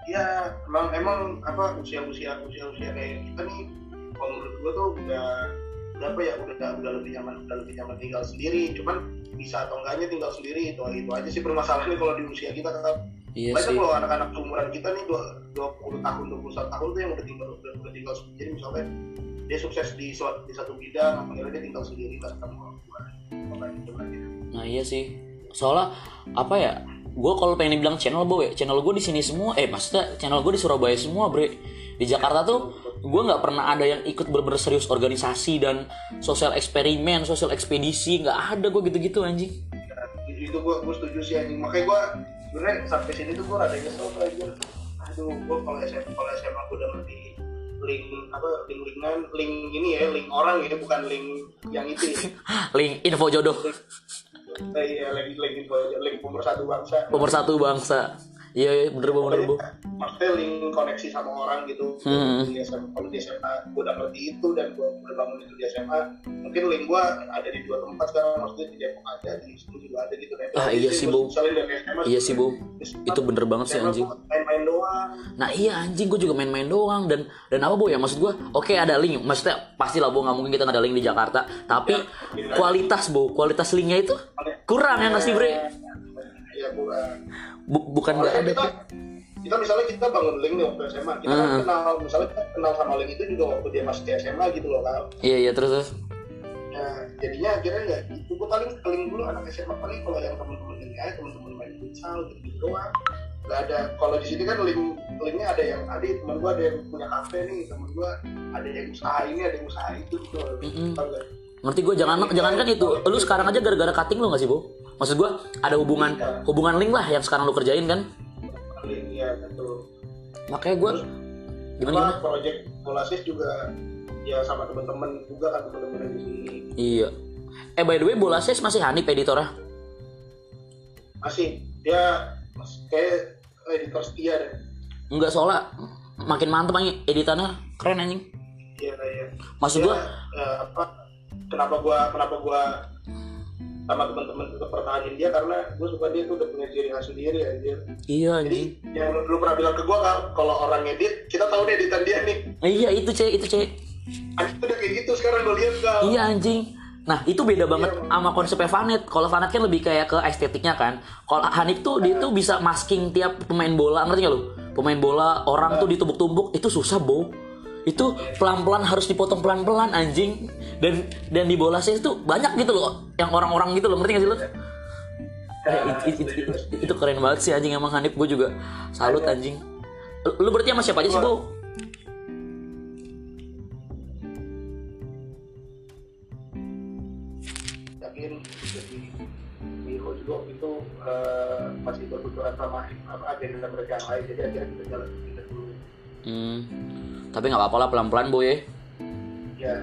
ya emang emang apa usia usia usia usia kayak kita nih kalau menurut gue tuh udah udah apa ya udah udah lebih nyaman udah lebih nyaman tinggal sendiri. Cuman bisa atau enggaknya tinggal sendiri itu itu aja sih permasalahannya kalau di usia kita kan Iya banyak sih. loh anak-anak seumuran kita nih dua dua puluh tahun dua puluh satu tahun tuh yang udah tinggal udah, udah tinggal sendiri misalnya dia sukses di di satu bidang akhirnya dia tinggal sendiri nggak ketemu orang tua Nah iya sih. Soalnya apa ya? Gue kalau pengen dibilang channel bu ya, channel gue di sini semua. Eh maksudnya channel gue di Surabaya semua bre. Di Jakarta tuh gue nggak pernah ada yang ikut bener-bener serius organisasi dan sosial eksperimen, sosial ekspedisi nggak ada gue gitu-gitu anjing. Ya, itu gue gue setuju sih anjing makanya gue sebenarnya sampai sini tuh gue rada nyesel tuh anjir aduh gue kalau SMA kalau SMA gue udah ngerti link apa link linkan link ini ya link orang ya bukan link yang itu ya. Link info jodoh Eh, iya link link info link pemersatu bangsa nomor satu bangsa. Iya iya, bener bu bener bu. maksudnya link koneksi sama orang gitu Hmm. di SMA kalau di SMA gue udah ngerti itu dan gue udah bangun itu di SMA mungkin link gue ada di dua tempat sekarang maksudnya di Depok ada di Wisnu juga ada gitu Nah, Ah, iya sih, Bu. Iya sih bu. Itu bener banget sih anjing. main-main doang Nah iya anjing gue juga main-main doang dan dan apa bu ya maksud gue oke ada link maksudnya pasti lah bu nggak mungkin kita nggak ada link di Jakarta tapi kualitas bu kualitas linknya itu kurang ya nggak sih bre Iya kurang. Bu- bukan nggak ada kita, kita misalnya kita bangun link nih waktu SMA, kita kan Hmm. kenal, misalnya kita kenal sama link itu juga waktu dia masih di SMA gitu loh kan. iya iya terus terus Nah, jadinya akhirnya nggak gitu. Gue paling paling dulu anak SMA paling kalau yang temen-temen ini aja temen-temen main futsal gitu, gitu doang. nggak ada kalau di sini kan link linknya ada yang ada teman gua ada yang punya kafe nih teman gua ada yang usaha ini ada yang usaha itu gitu. Tau nggak? Ngerti gue jangan jangan kan itu lu sekarang aja gara-gara cutting lu gak sih bu? Maksud gue ada hubungan hubungan link lah yang sekarang lu kerjain kan? Link ya betul. Makanya gue gimana gimana? project Volasis juga ya sama teman-teman juga kan teman-teman di sini. Iya. Eh by the way bola ses masih Hanif editornya? Masih. Dia kayak editor setia deh. Enggak soalnya makin mantep anjing editannya keren anjing. Iya iya. Maksud Dia, gue eh, apa kenapa gua kenapa gua sama teman-teman tetap pertahanin dia karena gue suka dia tuh udah punya ciri khas sendiri anjir iya jadi anjing yang lu, lu pernah bilang ke gua kan kalau orang edit kita tahu deh editan dia nih Eh, iya itu cek itu cek anjir udah kayak gitu sekarang gue lihat kau Iya anjing. Nah itu beda banget sama konsepnya Vanet. Kalau Vanet kan lebih kayak ke estetiknya kan. Kalau Hanif tuh dia tuh bisa masking tiap pemain bola, ngerti gak lu? Pemain bola orang tuh ditumbuk-tumbuk itu susah bo. Itu pelan-pelan harus dipotong pelan-pelan anjing. Dan dan di bola sih itu banyak gitu loh, yang orang-orang gitu loh, ngerti gak sih lu? Eh, it- it- it- it- itu keren banget sih anjing emang Hanif gue juga salut anjing. Lu- berarti sama siapa aja sih bu? itu eh, masih bertujuan sama agenda mereka lain jadi akhirnya kita jalan Hmm. Tapi nggak apa-apa lah pelan-pelan bu ya. ya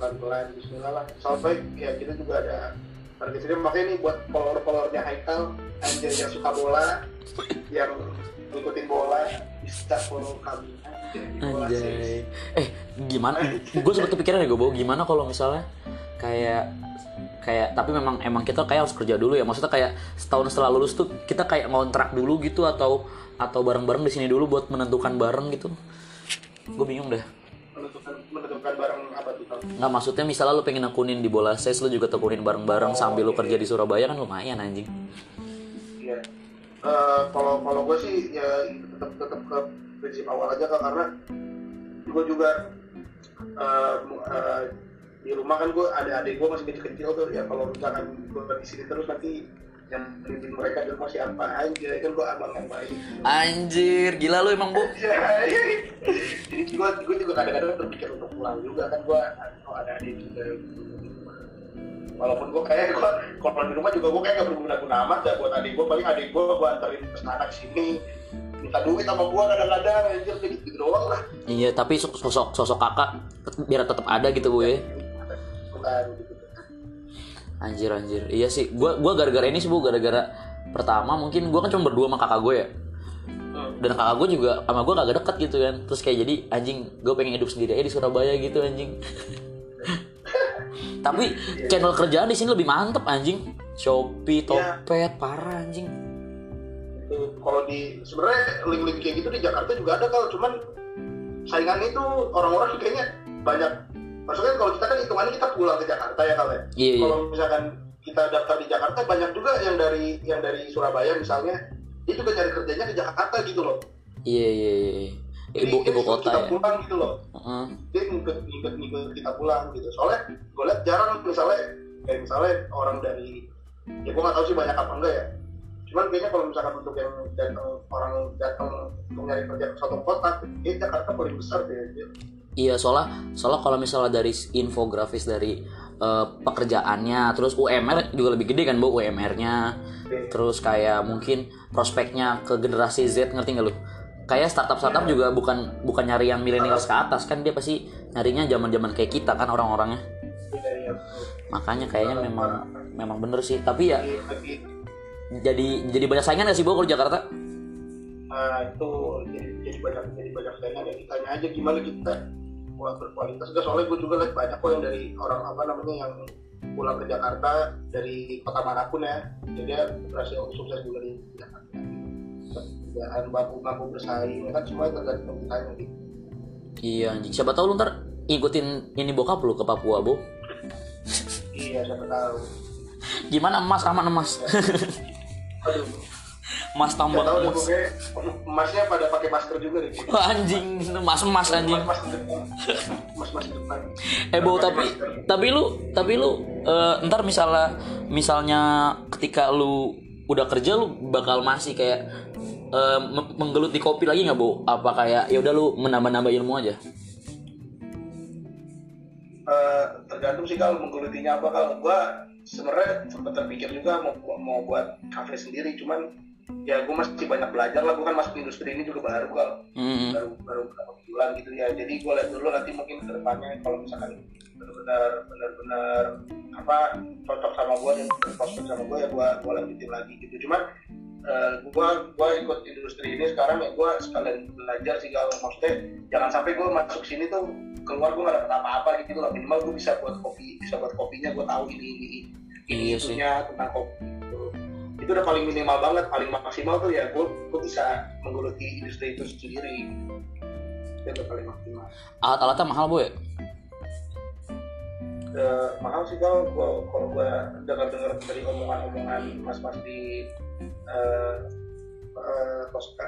pelan-pelan Bismillah lah sampai ya kita juga ada target sendiri makanya nih buat follower-followernya Haikal anjir yang suka bola yang ngikutin bola bisa follow kami. Anjay. Eh, gimana? Gue sempet kepikiran ya gue bawa gimana kalau misalnya kayak kayak tapi memang emang kita kayak harus kerja dulu ya. Maksudnya kayak setahun setelah lulus tuh kita kayak ngontrak dulu gitu atau atau bareng-bareng di sini dulu buat menentukan bareng gitu. Gue bingung deh. menentukan menentukan barang apa tuh? Nggak maksudnya misalnya lu pengen akunin di bola ses lu juga tekunin bareng-bareng sambil lu kerja di Surabaya kan lumayan anjing. Iya. Eh, kalau kalau gue sih ya tetap tetap ke prinsip awal aja kak karena gue juga mu- eh, di rumah kan gue ada adik gue masih kecil-kecil tuh ya kalau misalkan gue di sini terus nanti yang mereka di rumah siapa aja kan gue abang yang baik. Anjir, gila lu emang, Bu. Ya, jadi gue gue juga kadang-kadang berpikir untuk pulang juga kan gue oh, ada adik juga walaupun gue kayak gue kalau di rumah juga gue kayak gak berguna-guna amat ya buat adik gue paling adik gue gue anterin ke sana ke sini. Minta duit sama gue kadang-kadang anjir kayak gitu doang lah. Iya, tapi sosok sosok kakak biar tetap ada gitu, Bu ya. bukan gitu Anjir anjir. Iya sih. Gua gua gara-gara ini sih Bu, gara-gara pertama mungkin gua kan cuma berdua sama kakak gue ya. Dan kakak gue juga sama gue kagak deket gitu kan. Terus kayak jadi anjing gue pengen hidup sendiri aja di Surabaya gitu anjing. Tapi channel kerjaan di sini lebih mantep anjing. Shopee, Topet, parah anjing. itu kalau di sebenarnya link-link kayak gitu di Jakarta juga ada kalau cuman saingan itu orang-orang kayaknya banyak maksudnya kalau kita kan hitungannya kita pulang ke Jakarta ya kalau ya Iya, iya. kalau misalkan kita daftar di Jakarta banyak juga yang dari yang dari Surabaya misalnya dia juga cari kerjanya di Jakarta gitu loh Iya iya iya. Jadi Ibu ibu kota kita ya. pulang gitu loh Heeh. dia ngikut ngikut ngikut kita pulang gitu soalnya gue lihat jarang misalnya kayak misalnya orang dari ya gue nggak tahu sih banyak apa enggak ya cuman kayaknya kalau misalkan untuk yang datang orang datang untuk nyari kerja ke suatu kota kayaknya Jakarta paling besar deh anjir. Iya soalnya soalnya kalau misalnya dari infografis dari eh, pekerjaannya terus UMR juga lebih gede kan bu UMR-nya terus kayak mungkin prospeknya ke generasi Z ngerti nggak lu? Kayak startup startup juga bukan bukan nyari yang milenial ke atas kan dia pasti nyarinya zaman zaman kayak kita kan orang-orangnya. Iya, iya. makanya kayaknya memang memang bener sih. Tapi ya jadi jadi banyak saingan gak sih bu kalau Jakarta? Nah itu jadi, jadi banyak jadi banyak saingan. Ya ditanya aja gimana kita buat berkualitas Enggak, soalnya gue juga lihat banyak kok yang dari orang apa namanya yang pulang ke Jakarta dari kota mana pun ya. Jadi berhasil sukses juga di Jakarta. Kerjaan mampu mampu bersaing. Kan semua tergantung kitanya gitu iya anjing. Siapa tahu lu ntar ikutin ini bokap lu ke Papua bu iya siapa tahu. Gimana emas aman emas? Aduh emas nggak tambang tahu emas emasnya pada pakai masker juga deh anjing emas anjing. mas mas mas mas depan. Eh Bo, tapi tapi lu tapi lu eh, ntar misalnya misalnya ketika lu udah kerja lu bakal masih kayak eh, me- menggelut di kopi lagi nggak Bo? Apa kayak ya udah lu menambah-nambah ilmu aja? Eh, tergantung sih kalau menggelutinya apa. Kalau gua sebenarnya sempat terpikir juga mau mau buat kafe sendiri. Cuman ya gue masih banyak belajar lah gue kan masuk industri ini juga baru kalau Hmm. baru baru beberapa bulan gitu ya jadi gue lihat dulu nanti mungkin ke depannya kalau misalkan benar-benar benar-benar apa cocok sama gue dan berprospek sama gue ya gue gue lanjutin lagi gitu cuman eh, gue gue ikut industri ini sekarang ya gue sekalian belajar sih kalau maksudnya jangan sampai gue masuk sini tuh keluar gue gak dapet apa-apa gitu loh minimal gue bisa buat kopi bisa buat kopinya gue tahu ini ini ini Iya sih. itunya tentang kopi. Itu udah paling minimal banget paling maksimal tuh ya gue gue bisa menggeluti industri itu sendiri. Itu udah paling maksimal. Alat-alatnya mahal Bu ya? Eh, mahal sih kalau gua- kalau gue dengar-dengar dari omongan-omongan mas-mas di eh eh, Tosca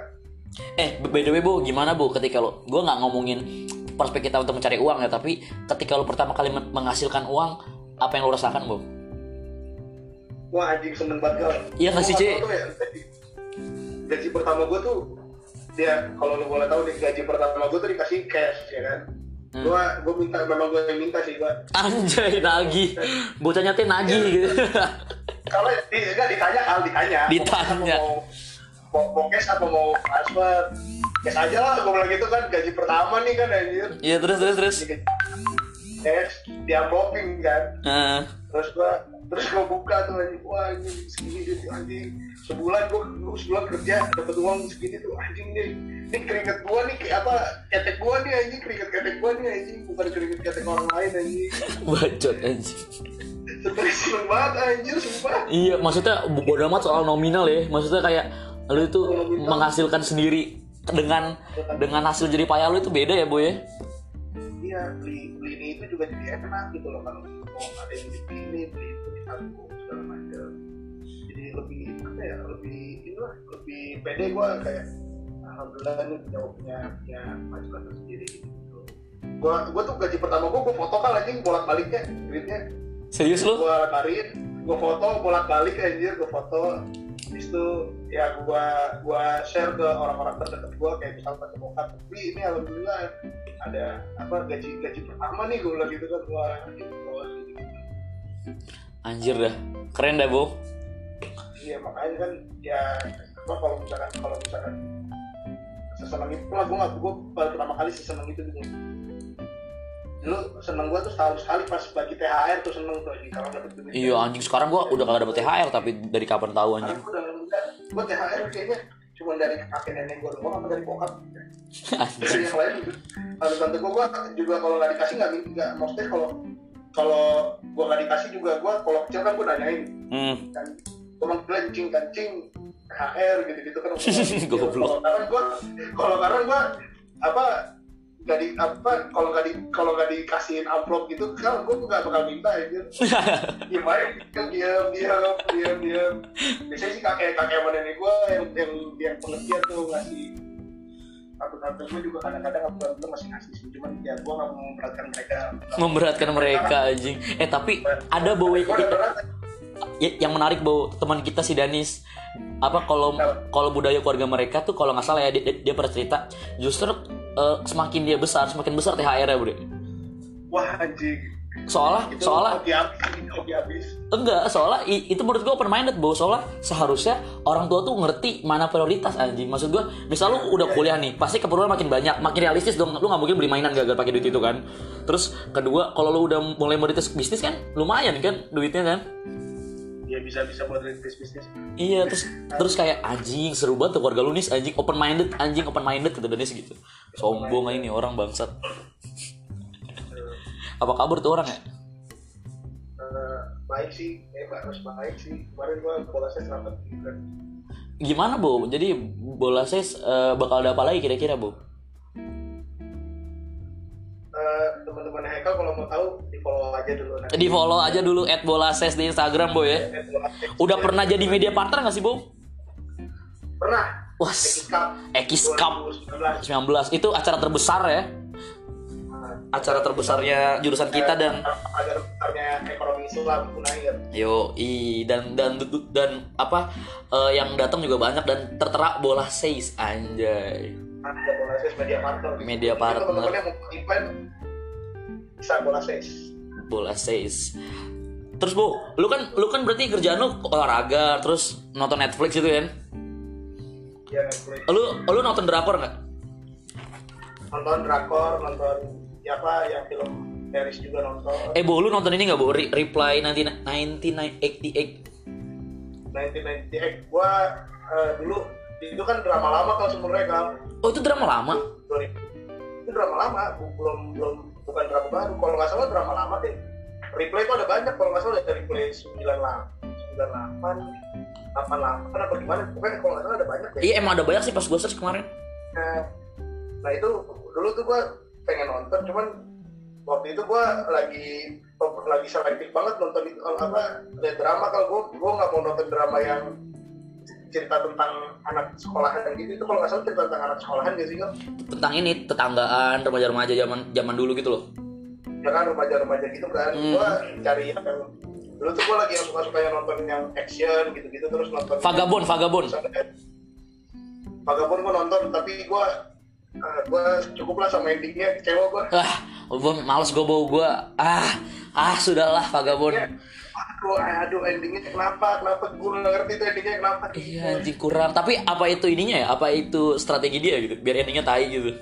Eh, by the way Bu, gimana Bu ketika lo gue nggak ngomongin prospek kita untuk mencari uang ya, tapi ketika lo pertama kali men- menghasilkan uang, apa yang lo rasakan Bu? Wah anjing seneng banget gal Iya nggak sih, Gua ya, gaji, gaji pertama gue tuh dia kalau lu boleh tahu nih gaji pertama gue tuh dikasih cash ya kan? Hmm. gue gue minta memang gue yang minta sih gue Anjay, nagih. Bocahnya teh nagih gitu. kalau di, enggak ditanya kalau ditanya. Ditanya. mau mau, mau cash apa mau transfer cash aja lah gue bilang gitu kan gaji pertama nih kan anjir. Iya, terus terus terus. cash di amploping kan. Nah, terus gua terus gua buka tuh anjing. Wah anjing segini duit anjing. Sebulan gua, gua sebulan kerja dapat uang segini tuh anjing nih. Ini keringet gua nih kayak apa ketek gua nih anjing. Keringet ketek gua nih anjing. Bukan keringet ketek orang lain anjing. Bacot anjing. seneng banget anjir sumpah. Iya, maksudnya bo- bodo amat soal nominal ya. Maksudnya kayak lu itu menghasilkan sendiri dengan dengan hasil jerih payah lu itu beda ya, Boy ya? iya beli beli ini itu juga jadi enak gitu loh kalau ada yang beli ini beli itu ditanggung segala macam. Jadi lebih apa ya lebih inilah lebih pede gua kayak alhamdulillah nih punya punya punya masalah sendiri gitu. Gua gua tuh gaji pertama gua gua foto kan anjing bolak baliknya duitnya Serius lu? gua tarik gua foto bolak balik anjir gua foto Habis itu ya gua gua share ke orang-orang terdekat gua kayak misalkan ke bokap tapi ini alhamdulillah ada apa gaji gaji pertama nih gua bilang gitu kan gua gitu, gua gitu. Anjir dah. Keren dah, Bo. iya makanya kan ya apa kalau misalkan kalau misalkan sesenang itu lah gua nggak gua baru pertama kali sesenang itu dulu dulu seneng gua tuh setahun sekali pas bagi THR tuh seneng tuh anjing kalau dapet duit Iya, anjing sekarang gua udah kagak dapet THR tapi dari kapan tahu Karena anjing. gue udah enggak, gue THR kayaknya cuma dari kakek nenek gue doang apa dari bokap dari yang lain. Lalu tante gue gua juga kalau nggak dikasih nggak nggak maksudnya kalau kalau gue nggak dikasih juga gue kalau kecil kan gue nanyain Hmm. kan gue manggil kancing kancing THR gitu gitu kan Goblok. kalau sekarang gue kalau sekarang gue apa nggak di apa kalau nggak di kalau nggak dikasihin amplop gitu kan gue nggak bakal minta ya gitu diam aja kan diam diam diam diam. Biasanya sih kakek kakek sama nenek gue yang yang yang pengertian tuh ngasih tante tante gue juga kadang-kadang aku bilang masih ngasih sih cuman ya gue nggak mau memberatkan mereka. Memberatkan mereka anjing. Eh, tapi ada berat. Ya- yang menarik Bo, teman kita si Danis. Apa kalau kalau budaya keluarga mereka tuh kalau nggak salah ya dia, dia pernah cerita justru eh, semakin dia besar semakin besar THR ya Bro. wah anjing. Soalnya itu habis enggak soalnya i- itu menurut gue open minded Bo. Soalnya seharusnya orang tua tuh ngerti mana prioritas anjing. Maksud gue misal lu udah kuliah nih pasti keperluan makin banyak. Makin realistis dong. Lu nggak mungkin beli mainan gagal pakai duit itu kan? Terus kedua kalau lu udah mulai merintis bisnis kan lumayan kan duitnya kan? Ya bisa bisa buat rintis bisnis. Iya terus terus kayak anjing seru banget tuh keluarga lu nih anjing open minded anjing open minded kata Dennis gitu sombong aja nih orang bangsat. Apa kabar tuh orang ya? Eh, baik sih ya harus baik sih. Kemarin gue bolasnya selamat juga. Gimana bu jadi bola ses eh, bakal ada apa lagi kira-kira bu Eh, teman-teman Haikal kalau mau tahu di follow aja dulu nanti. Di follow aja dulu at bola ses di Instagram bu ya. Eh, bola Ses. udah pernah jadi media partner gak sih bu pernah wah Ekis Cup Ekis Cup 2019 19 itu acara terbesar ya acara terbesarnya jurusan kita dan ekonomi Islam Unair Yo, i dan dan dan apa eh, yang datang juga banyak dan tertera bola seis anjay. ada bola ses media partner Media partner. event bisa bola ses Bola seis. Terus Bu, lu kan lu kan berarti kerjaan lu olahraga, terus nonton Netflix gitu kan? ya Netflix Lu lu nonton drakor nggak? nonton drakor nonton ya apa yang film series juga nonton Eh Bu, lu nonton ini nggak Bu? Re- Reply 19 1988. 1998 gua eh, dulu itu kan drama lama kalau sebenarnya kan Oh, itu drama lama. itu drama lama belum belum bukan drama baru kalau nggak salah drama lama deh replay itu ada banyak kalau nggak salah ada replay 98 98 88 apa gimana pokoknya kalau nggak salah ada banyak deh. Iya, emang ada banyak sih pas gua search kemarin. nah, nah itu dulu tuh gua pengen nonton cuman waktu itu gua lagi lagi selektif banget nonton itu apa lihat drama. Kalau gua gua nggak mau nonton drama yang cerita tentang anak sekolahan gitu. Itu kalau nggak salah cerita tentang anak sekolahan gitu sih kan Tentang ini tetanggaan remaja-remaja zaman zaman dulu gitu loh. ya kan remaja-remaja gitu kan. Hmm. gua cari yang dulu tuh gua lagi yang suka-suka yang nonton yang action gitu-gitu terus nonton Vagabond, Vagabond. Vagabond gua nonton tapi gua eh, gua cukup lah sama endingnya kecewa gua Ah, gua males gua bau gua. Ah, ah sudahlah Vagabond. Ya, aduh aduh endingnya kenapa kenapa gue nggak ngerti tuh endingnya kenapa Iya anjing kurang. Tapi apa itu ininya ya? Apa itu strategi dia gitu? Biar endingnya tai gitu.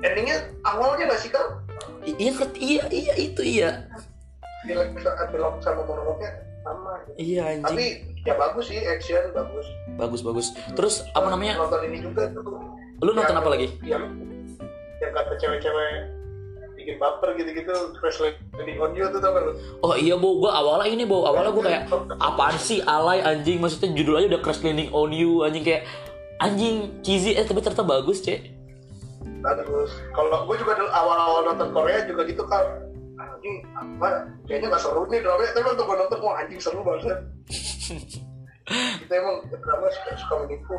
endingnya awalnya nggak sih I- iya iya iya itu iya. Film film sama monolognya sama gitu. Iya anjing. tapi ya bagus sih action bagus Bagus bagus. Terus apa namanya? nonton ini juga tuh Lu nonton Yang- apa lagi? yang yang kata cewek-cewek bikin baper gitu-gitu crash landing on you tuh tau kan lu? Oh iya bau gua awalnya ini bau awalnya gua kayak apaan sih alay anjing maksudnya judul aja udah crash landing on you anjing kayak anjing cheesy eh tapi ternyata bagus cek. bagus kalau gue juga awal-awal nonton Korea juga gitu kan anjing apa? Kayaknya nggak seru nih drama tapi waktu gue nonton wah anjing seru banget. Kita emang drama suka, suka menipu.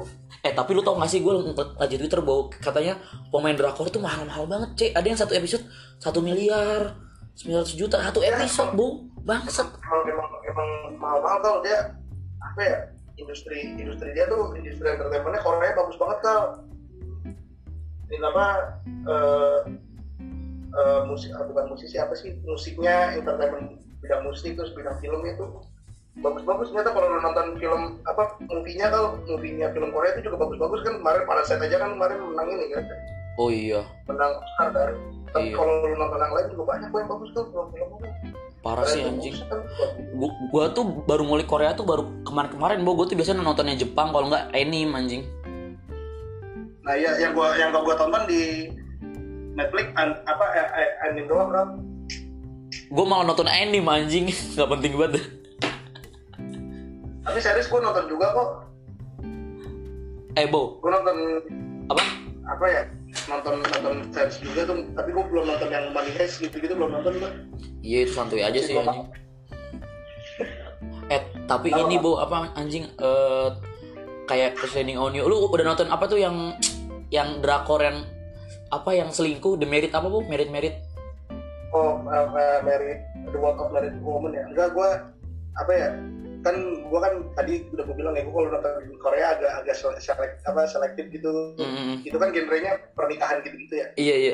Eh tapi lu tau gak sih gue lagi Twitter bau katanya pemain drakor tuh mahal-mahal banget cek. Ada yang satu episode satu miliar 900 juta satu episode bu bangsat. emang emang emang mahal-mahal kalau dia apa ya industri industri dia tuh industri entertainmentnya Korea bagus banget kal ini apa eh eh, musik ah, bukan musisi apa sih? Musiknya entertainment bidang musik terus bidang filmnya tuh bagus-bagus. Ternyata kalau nonton film apa movie-nya kalau movie-nya film Korea itu juga bagus-bagus kan. Kemarin Parasite aja kan kemarin menang ini kan. Oh iya. Menang Oscar kan. Tapi Iya. kalau lu nonton yang lain juga banyak yang bagus tuh film-filmnya parah sih anjing. Kan. Gua, gua tuh baru mulai Korea tuh baru kemarin-kemarin bu gue tuh biasanya nontonnya Jepang kalau nggak anime anjing. Nah ya yang gua yang gua tonton di Netflix an, apa eh, eh, anime doang kan. Gue malah nonton anime anjing nggak penting banget. Tapi series gua nonton juga kok. Eh Bo, Gua nonton apa? apa ya? Nonton nonton series juga tuh. Tapi gua belum nonton yang Money Heist gitu-gitu belum nonton gua. Iya itu santuy aja sih anjing. Eh tapi ini Bo apa anjing eh kayak Crash on You. Lu udah nonton apa tuh yang yang drakor yang apa yang selingkuh The Merit apa Bu? Merit Merit. Oh, uh, uh, Married The World of Married Woman ya. Enggak gua apa ya? Kan gua kan tadi udah gua bilang ya gua kalau nonton di Korea agak agak selek, apa selektif gitu. Mm, Itu kan genrenya pernikahan gitu-gitu ya. iya iya.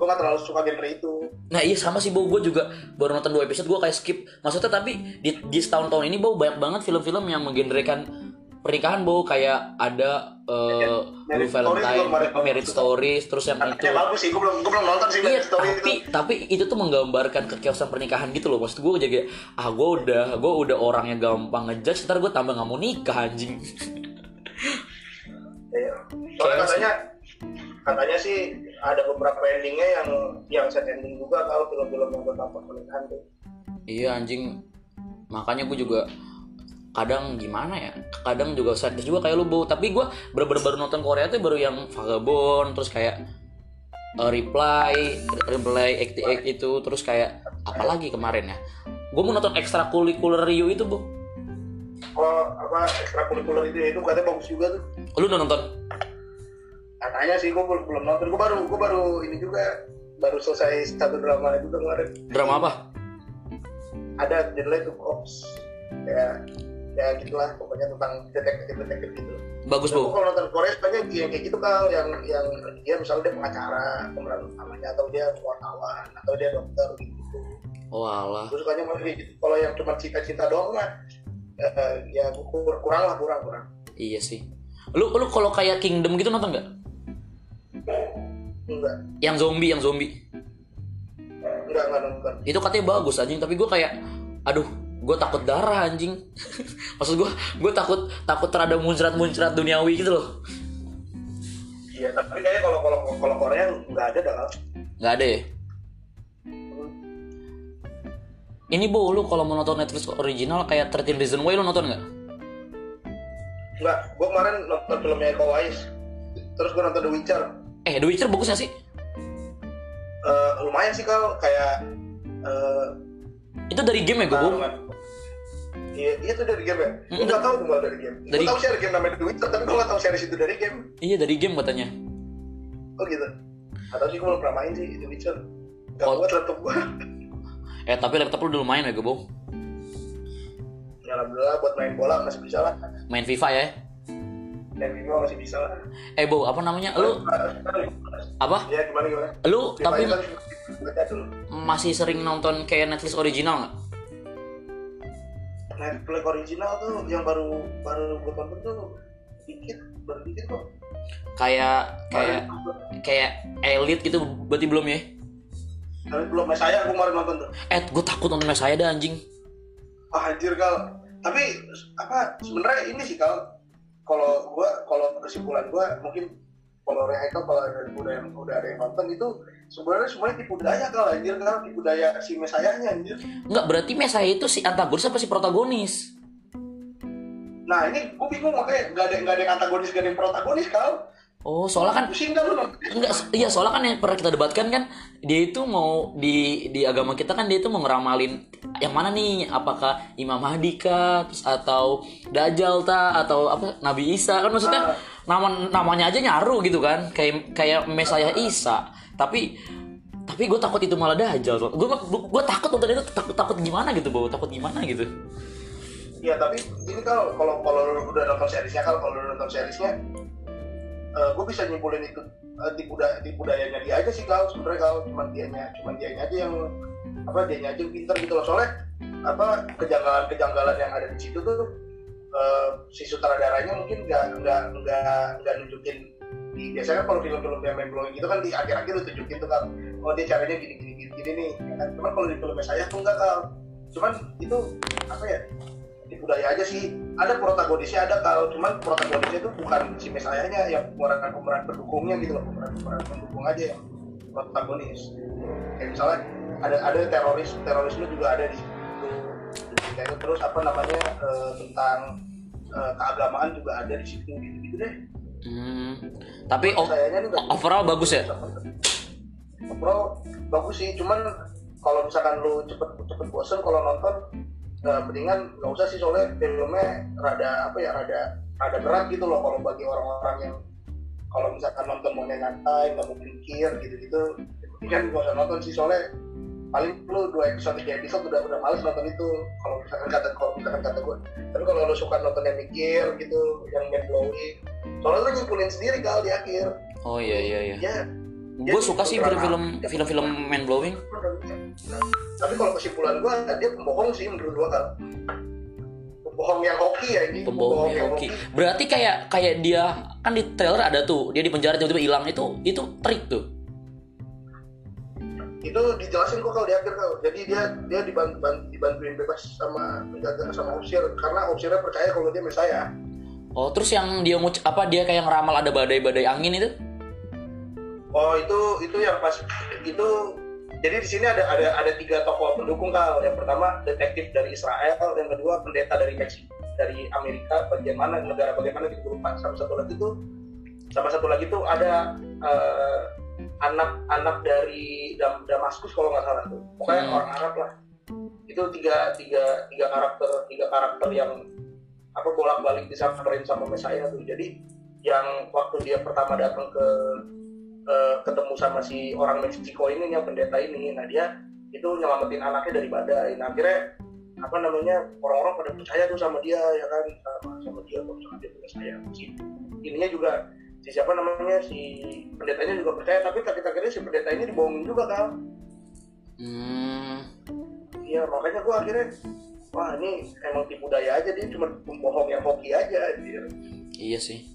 Gua nggak terlalu suka genre itu. Nah iya sama sih Bo, gue juga baru nonton dua episode gue kayak skip. Maksudnya tapi di, di setahun-tahun ini Bo banyak banget film-film yang menggenrekan pernikahan Bo kayak ada eh Blue Story Valentine. Married Stories, terus yang itu. Ya bagus sih, gua belum gua belum nonton sih Iya, Story itu. tapi tapi itu tuh menggambarkan kekiosaan pernikahan gitu loh. Maksud gue jadi ah gue udah gue udah orangnya gampang ngejudge, ntar gue tambah nggak mau nikah anjing. Iya. Soalnya katanya katanya sih ada beberapa endingnya yang yang set ending juga kalau film-film yang berdampak pernikahan tuh. Iya anjing. Makanya gue juga kadang gimana ya kadang juga sadis juga kayak lu bau tapi gue bener-bener baru nonton Korea tuh baru yang Vagabond terus kayak uh, Reply Reply XTX itu terus kayak apalagi kemarin ya? Gue mau nonton ekstrakurikuler Rio itu bu Kalau apa ekstrakurikuler itu itu katanya bagus juga tuh. lu udah nonton? Katanya sih gue belum, belum nonton. Gue baru gue baru ini juga baru selesai satu drama itu kemarin. drama apa? Ada judulnya itu Ops. Ya ya gitulah pokoknya tentang detektif detektif gitu. Bagus bu. kalau nonton Korea banyak yang kayak gitu kal yang yang dia misalnya dia pengacara pemeran utamanya atau dia wartawan atau dia dokter gitu. Oh alah. Gue sukanya malah kayak gitu kalau yang cuma cinta-cinta doang mah eh, ya kur- kurang lah kurang kurang. Iya sih. Lu lu kalau kayak Kingdom gitu nonton nggak? Enggak. Yang zombie yang zombie. Enggak enggak nonton. Itu katanya bagus anjing. Tapi gue kayak aduh gue takut darah anjing. Maksud gue gue takut takut terhadap muncrat muncrat duniawi gitu loh. Iya tapi kayaknya kalau kalau kalau Korea nggak ada dah. Nggak ada ya? Ini bu lu kalau mau nonton Netflix original kayak 13 Reasons Why lu nonton nggak? Enggak gue kemarin nonton filmnya Iko Uwais. Terus gue nonton The Witcher. Eh The Witcher bagus gak sih? Eh, lumayan sih kal. Kayak eh, itu dari game ya gue Barengan. Iya, iya tuh dari game ya. Gue Mm, nggak tahu tuh Bang, dari game. dari- Gue tahu sih ada game namanya The Witcher, tapi gue nggak tahu series itu dari game. iya dari game katanya Oh gitu. Atau sih gue belum pernah main sih The Witcher. Gak Oh. buat laptop gue. eh tapi laptop lu udah lumayan ya gue Ya alhamdulillah buat main bola masih bisa lah. main FIFA ya Dan FIFA masih bisa lah. eh bu apa namanya lu apa Ya gimana gimana. lu FIFA tapi itu dulu. masih sering nonton kayak Netflix original nggak Netflix original tuh yang baru baru gue tonton tuh dikit, baru dikit kok. kayak kayak kayak elite gitu berarti belum ya Tapi belum saya gue kemarin nonton tuh. eh gue takut nonton saya ada anjing Wah anjir kal. Tapi apa sebenarnya ini sih kal. Kalau gua kalau kesimpulan gua mungkin kalau Rehaikal kalau ada udah yang udah ada yang nonton itu sebenarnya semuanya tipu daya kal anjir kal tipu daya si mesayahnya anjir. nggak berarti saya itu si antagonis apa si protagonis Nah ini gua bingung makanya nggak ada nggak ada yang antagonis nggak ada yang protagonis kal. Oh soalnya kan Pusing lu nonton? enggak iya soalnya kan yang pernah kita debatkan kan dia itu mau di di agama kita kan dia itu mau ngeramalin yang mana nih? Apakah Imam Mahdi kah? Terus atau Dajjal ta atau apa? Nabi Isa kan maksudnya nama namanya aja nyaru gitu kan. Kayak kayak Mesaya Isa. Tapi tapi gue takut itu malah Dajjal. Gue gue takut nonton itu takut takut gimana gitu bau takut gimana gitu? Iya tapi ini kalau kalau kalau udah nonton seriesnya kalau kalau lu nonton seriesnya gue bisa nyimpulin itu eh, tipu daya tipu dayanya dia aja sih kalau sebenarnya kalau cuma dianya cuma dianya aja yang apa dianya aja yang pinter gitu loh. Soalnya apa kejanggalan kejanggalan yang ada di situ tuh eh, si sutradaranya mungkin nggak nggak nggak nggak nunjukin. Di biasanya kalau film-film yang main blowing gitu kan di akhir-akhir tuh tunjukin tuh kan oh dia caranya gini gini gini, gini nih. Ya kan? Cuman kalau di filmnya saya tuh enggak kal. Cuman itu apa ya tipu daya aja sih ada protagonisnya ada kalau cuman protagonisnya itu bukan si mesayanya yang pemeran pemeran pendukungnya gitu loh. Pemeran pemeran pendukung aja yang protagonis. Kayak misalnya ada ada teroris terorisme juga ada di situ. Kayak terus apa namanya eh, tentang eh, keagamaan juga ada di situ. Gitu gitu deh. Hmm. tapi o- overall bagus ya? Overall bagus sih. Cuman kalau misalkan lu cepet cepet bosen kalau nonton eh, mendingan nggak usah sih soalnya filmnya rada apa ya rada rada berat gitu loh kalau bagi orang-orang yang kalau misalkan nonton mau nyantai nggak mau mikir gitu gitu mendingan nggak usah nonton sih soalnya paling lu dua episode tiga episode udah udah males nonton itu. Kalau misalkan kata kalau misalkan kata gue tapi kalau lu suka nonton yang mikir gitu yang mind blowing soalnya lu nyimpulin sendiri kal di akhir. Oh iya iya iya. Ya gue suka sih film-film film-film mind blowing. Tapi kalau kesimpulan gua dia pembohong sih menurut gua kan pembohong yang hoki ya ini. Pembohong yang oke berarti kayak kayak dia kan di trailer ada tuh dia di penjara tiba-tiba hilang itu itu trik tuh. Itu dijelasin kok kalau di akhir kau jadi dia dia dibantu, ban- dibantuin bebas sama penjaga sama opsir karena opsirnya percaya kalau dia mesaya oh terus yang dia nguc apa dia kayak ngeramal ada badai-badai angin itu oh itu itu yang pas itu jadi di sini ada ada ada tiga tokoh pendukung kal yang pertama detektif dari Israel yang kedua pendeta dari Meksiko dari Amerika bagian mana negara bagaimana gitu lupa sama satu lagi tuh sama satu lagi tuh ada eh, anak-anak dari Dam- Damaskus kalau nggak salah tuh. Pokoknya Hmm. orang Arab lah. Itu tiga tiga tiga karakter tiga karakter yang apa bolak balik disamperin sama Mesaya tuh. Jadi yang waktu dia pertama datang ke ketemu sama si orang Meksiko ini yang pendeta ini. Nah dia itu nyelamatin anaknya dari badai. Nah akhirnya apa namanya orang-orang pada percaya tuh sama dia ya kan? Sama, sama dia kalau misalkan dia punya saya si ininya juga si siapa namanya si pendetanya juga percaya. Tapi tak akhirnya si pendeta ini dibohongin juga kal hmm. Iya makanya gua akhirnya wah ini emang tipu daya aja. Dia cuma pembohong yang hoki aja dia iya sih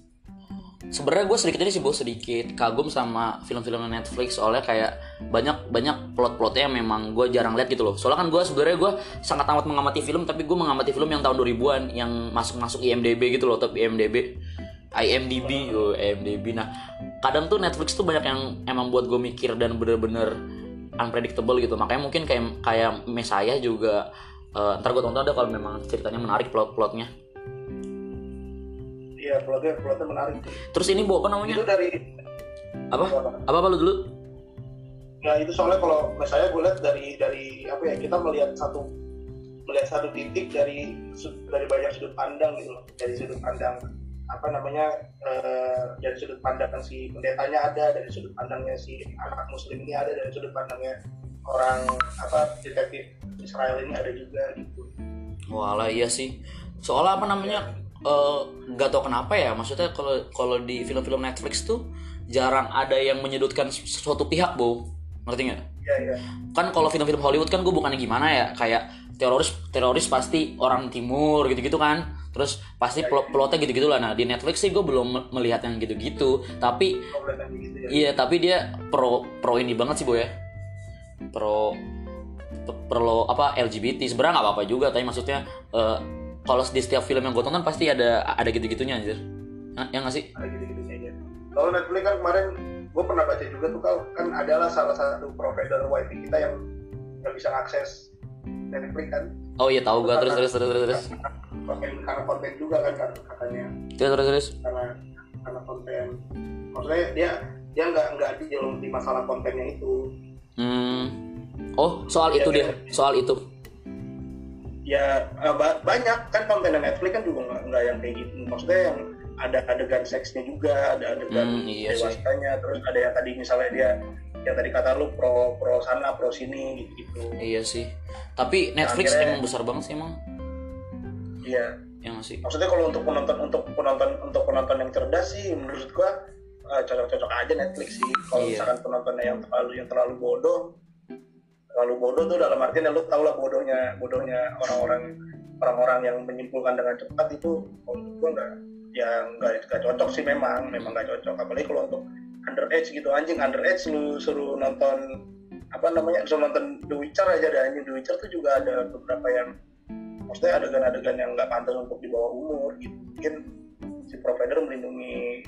sebenarnya gue sedikit aja sih bos sedikit kagum sama film-film Netflix soalnya kayak banyak banyak plot-plotnya yang memang gue jarang lihat gitu loh. Soalnya kan gue sebenarnya gue sangat amat mengamati film tapi gue mengamati film yang tahun 2000-an yang masuk-masuk IMDb gitu loh tapi IMDb IMDb oh, IMDb nah kadang tuh Netflix tuh banyak yang emang buat gue mikir dan bener-bener unpredictable gitu. Makanya mungkin kayak kayak Messiah juga eh, ntar gue tonton deh kalau memang ceritanya menarik plot-plotnya iya plotnya plotnya menarik terus ini bu apa namanya? Itu dari apa? Apa? Apa lu dulu. Ya itu soalnya kalau saya gue lihat dari dari apa ya kita melihat satu melihat satu titik dari dari banyak sudut pandang gitu loh. Dari sudut pandang apa namanya eh, dari sudut pandang si pendetanya ada dari sudut pandangnya si anak muslim ini ada dari sudut pandangnya orang apa detektif Israel ini ada juga gitu. Walah iya sih. Soalnya apa namanya? eh, nggak tau kenapa ya. Maksudnya kalau kalau di film-film Netflix tuh jarang ada yang menyudutkan suatu pihak, Bu. Ngerti nggak? ya ya Kan kalau film-film Hollywood kan gue bukannya gimana ya, kayak teroris teroris pasti orang timur gitu-gitu kan. Terus pasti plot plotnya gitu-gitu lah. Nah di Netflix sih gue belum me- melihat yang gitu-gitu. Tapi gitu ya iya, tapi dia pro pro ini banget sih, Bu ya. Pro perlu apa LGBT sebenarnya nggak apa-apa juga tapi maksudnya eh, kalau di setiap film yang gue tonton pasti ada ada gitu-gitunya anjir. Ya, ya nggak sih? Ada gitu-gitu aja. Kalau Netflix kan kemarin gue pernah baca juga tuh Kal, kan adalah salah satu provider wifi kita yang nggak bisa akses Netflix kan. Oh iya tahu gue terus terus terus terus terus. Konten karena konten juga kan katanya. Terus terus terus. Karena karena konten. Maksudnya dia dia nggak nggak di di masalah kontennya itu. Hmm. Oh soal itu dia soal itu ya ba- banyak. Kan konten Netflix kan juga nggak nggak yang kayak gitu. Maksudnya yang ada adegan seksnya juga ada adegan Hmm, iya sih. dewasanya terus ada yang tadi misalnya dia yang tadi kata lu pro pro sana pro sini gitu gitu iya sih. Tapi Netflix Akhirnya- emang besar banget sih emang. Iya. Ya nggak sih? Maksudnya kalau untuk penonton untuk penonton untuk penonton yang cerdas sih menurut gua eh, cocok-cocok aja Netflix sih. Kalau Iya. misalkan penontonnya yang terlalu yang terlalu bodoh terlalu bodoh tuh dalam artian ya lu tau lah bodohnya bodohnya orang-orang orang-orang yang menyimpulkan dengan cepat itu menurut gua nggak ya nggak nggak cocok sih memang memang nggak cocok. Apalagi kalau untuk underage gitu anjing underage lu suruh nonton apa namanya suruh nonton The Witcher aja ada anjing. The Witcher tuh juga ada beberapa yang maksudnya adegan-adegan yang nggak pantas untuk di bawah umur gitu. Mungkin si provider melindungi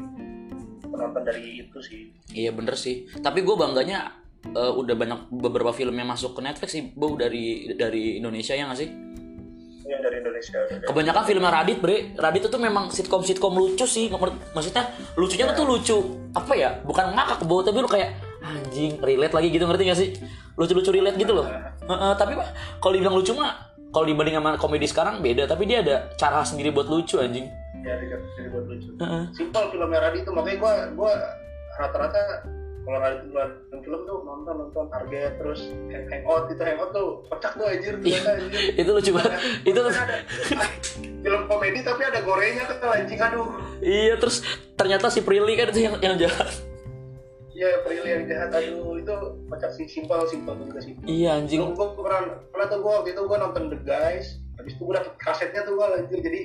penonton dari itu sih. Iya bener sih. Tapi gue bangganya eh, udah banyak beberapa film yang masuk ke Netflix sih bu dari dari Indonesia ya nggak sih? Yang dari Indonesia kebanyakan filmnya Radit bre. Radit itu memang sitkom sitkom lucu sih Mak- maksudnya lucunya tuh lucu apa ya bukan ngakak bau tapi lu kayak anjing relate lagi gitu ngerti gak sih? Lucu-lucu relate gitu loh. Heeh, tapi Pak, kalau dibilang lucu mah kalau dibanding sama komedi sekarang beda. Tapi dia ada cara sendiri buat lucu anjing. Ya jadi, jadi buat lucu. Heeh. simpel film Radit itu makanya gua gua rata-rata kalau ngeluarin film tuh nonton nonton. Target terus hang hangout itu hangout tuh kocak tuh anjir. Ternyata anjir. Itu lucu banget. Itu ada film komedi tapi ada gorengnya tuh anjing aduh. Iya terus ternyata si Prilly kan itu yang yang jahat. Iya, Prilly yang jahat aduh. Itu kocak sih simpel simpel juga sih. Iya anjing. Gue pernah, pernah tuh gue waktu itu gue nonton The Guys Habis itu gue dapet kasetnya tuh gue lanjut Jadi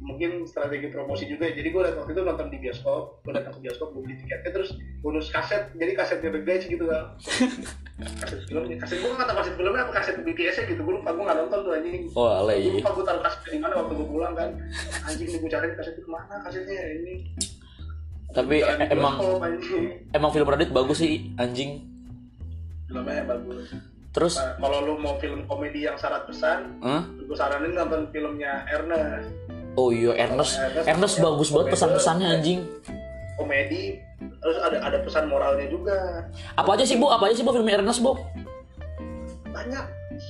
mungkin strategi promosi juga ya. Jadi gue waktu itu nonton di bioskop Gue datang ke bioskop, gue beli tiketnya Terus bonus kaset, jadi kasetnya The Guys gitu kan Kaset filmnya, kaset gue gak tau kaset filmnya apa kaset BTS nya gitu Gue lupa, gue gak nonton tuh anjing. Wah lah Gue iya. lupa gue taruh kaset di mana waktu gue pulang kan. Anjing nih gue cari kaset itu ke mana kasetnya ini. Tapi Jalan e- emang bioskop, emang film Radit bagus sih anjing. Filmnya bagus. Terus? Nah, kalau lu mau film komedi yang syarat pesan Hah? gue saranin nonton filmnya Ernest oh iya Ernest. Ernest bagus banget pesan-pesannya anjing. komedi. Terus ada ada pesan moralnya juga. Apa aja sih bu apa aja sih bu film Ernest bu banyak.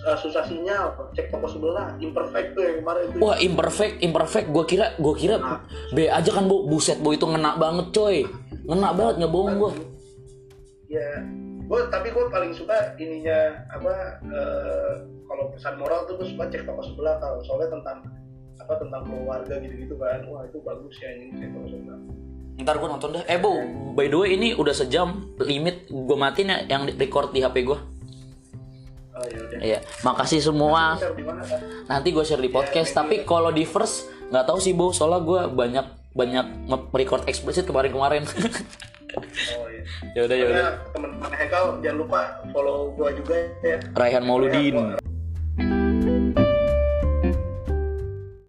Uh, susah sinyal. Cek toko sebelah. Imperfect tuh yang kemarin itu. Wah imperfect, imperfect. Gue kira, gue kira B aja kan bu, buset bu itu ngena banget coy, ngena banget nggak bohong gue. ya gue tapi gue paling suka ininya apa eh, kalau pesan moral tuh gue suka cek toko sebelah kalau soalnya tentang apa tentang keluarga gitu-gitu kan wah itu bagus ya ini toko sebelah Ntar gue nonton dah. Eh Bo, by the way ini udah sejam limit gue matiin ya yang record di HP gue. oh ya Iya, makasih semua. Nanti gue share di podcast. Tapi kalau di first nggak tahu sih Bo, soalnya gue banyak banyak record eksplisit kemarin-kemarin. oh iya ya udah ya udah. Teman-teman Hekal jangan lupa follow gue juga ya Raihan Mauludin.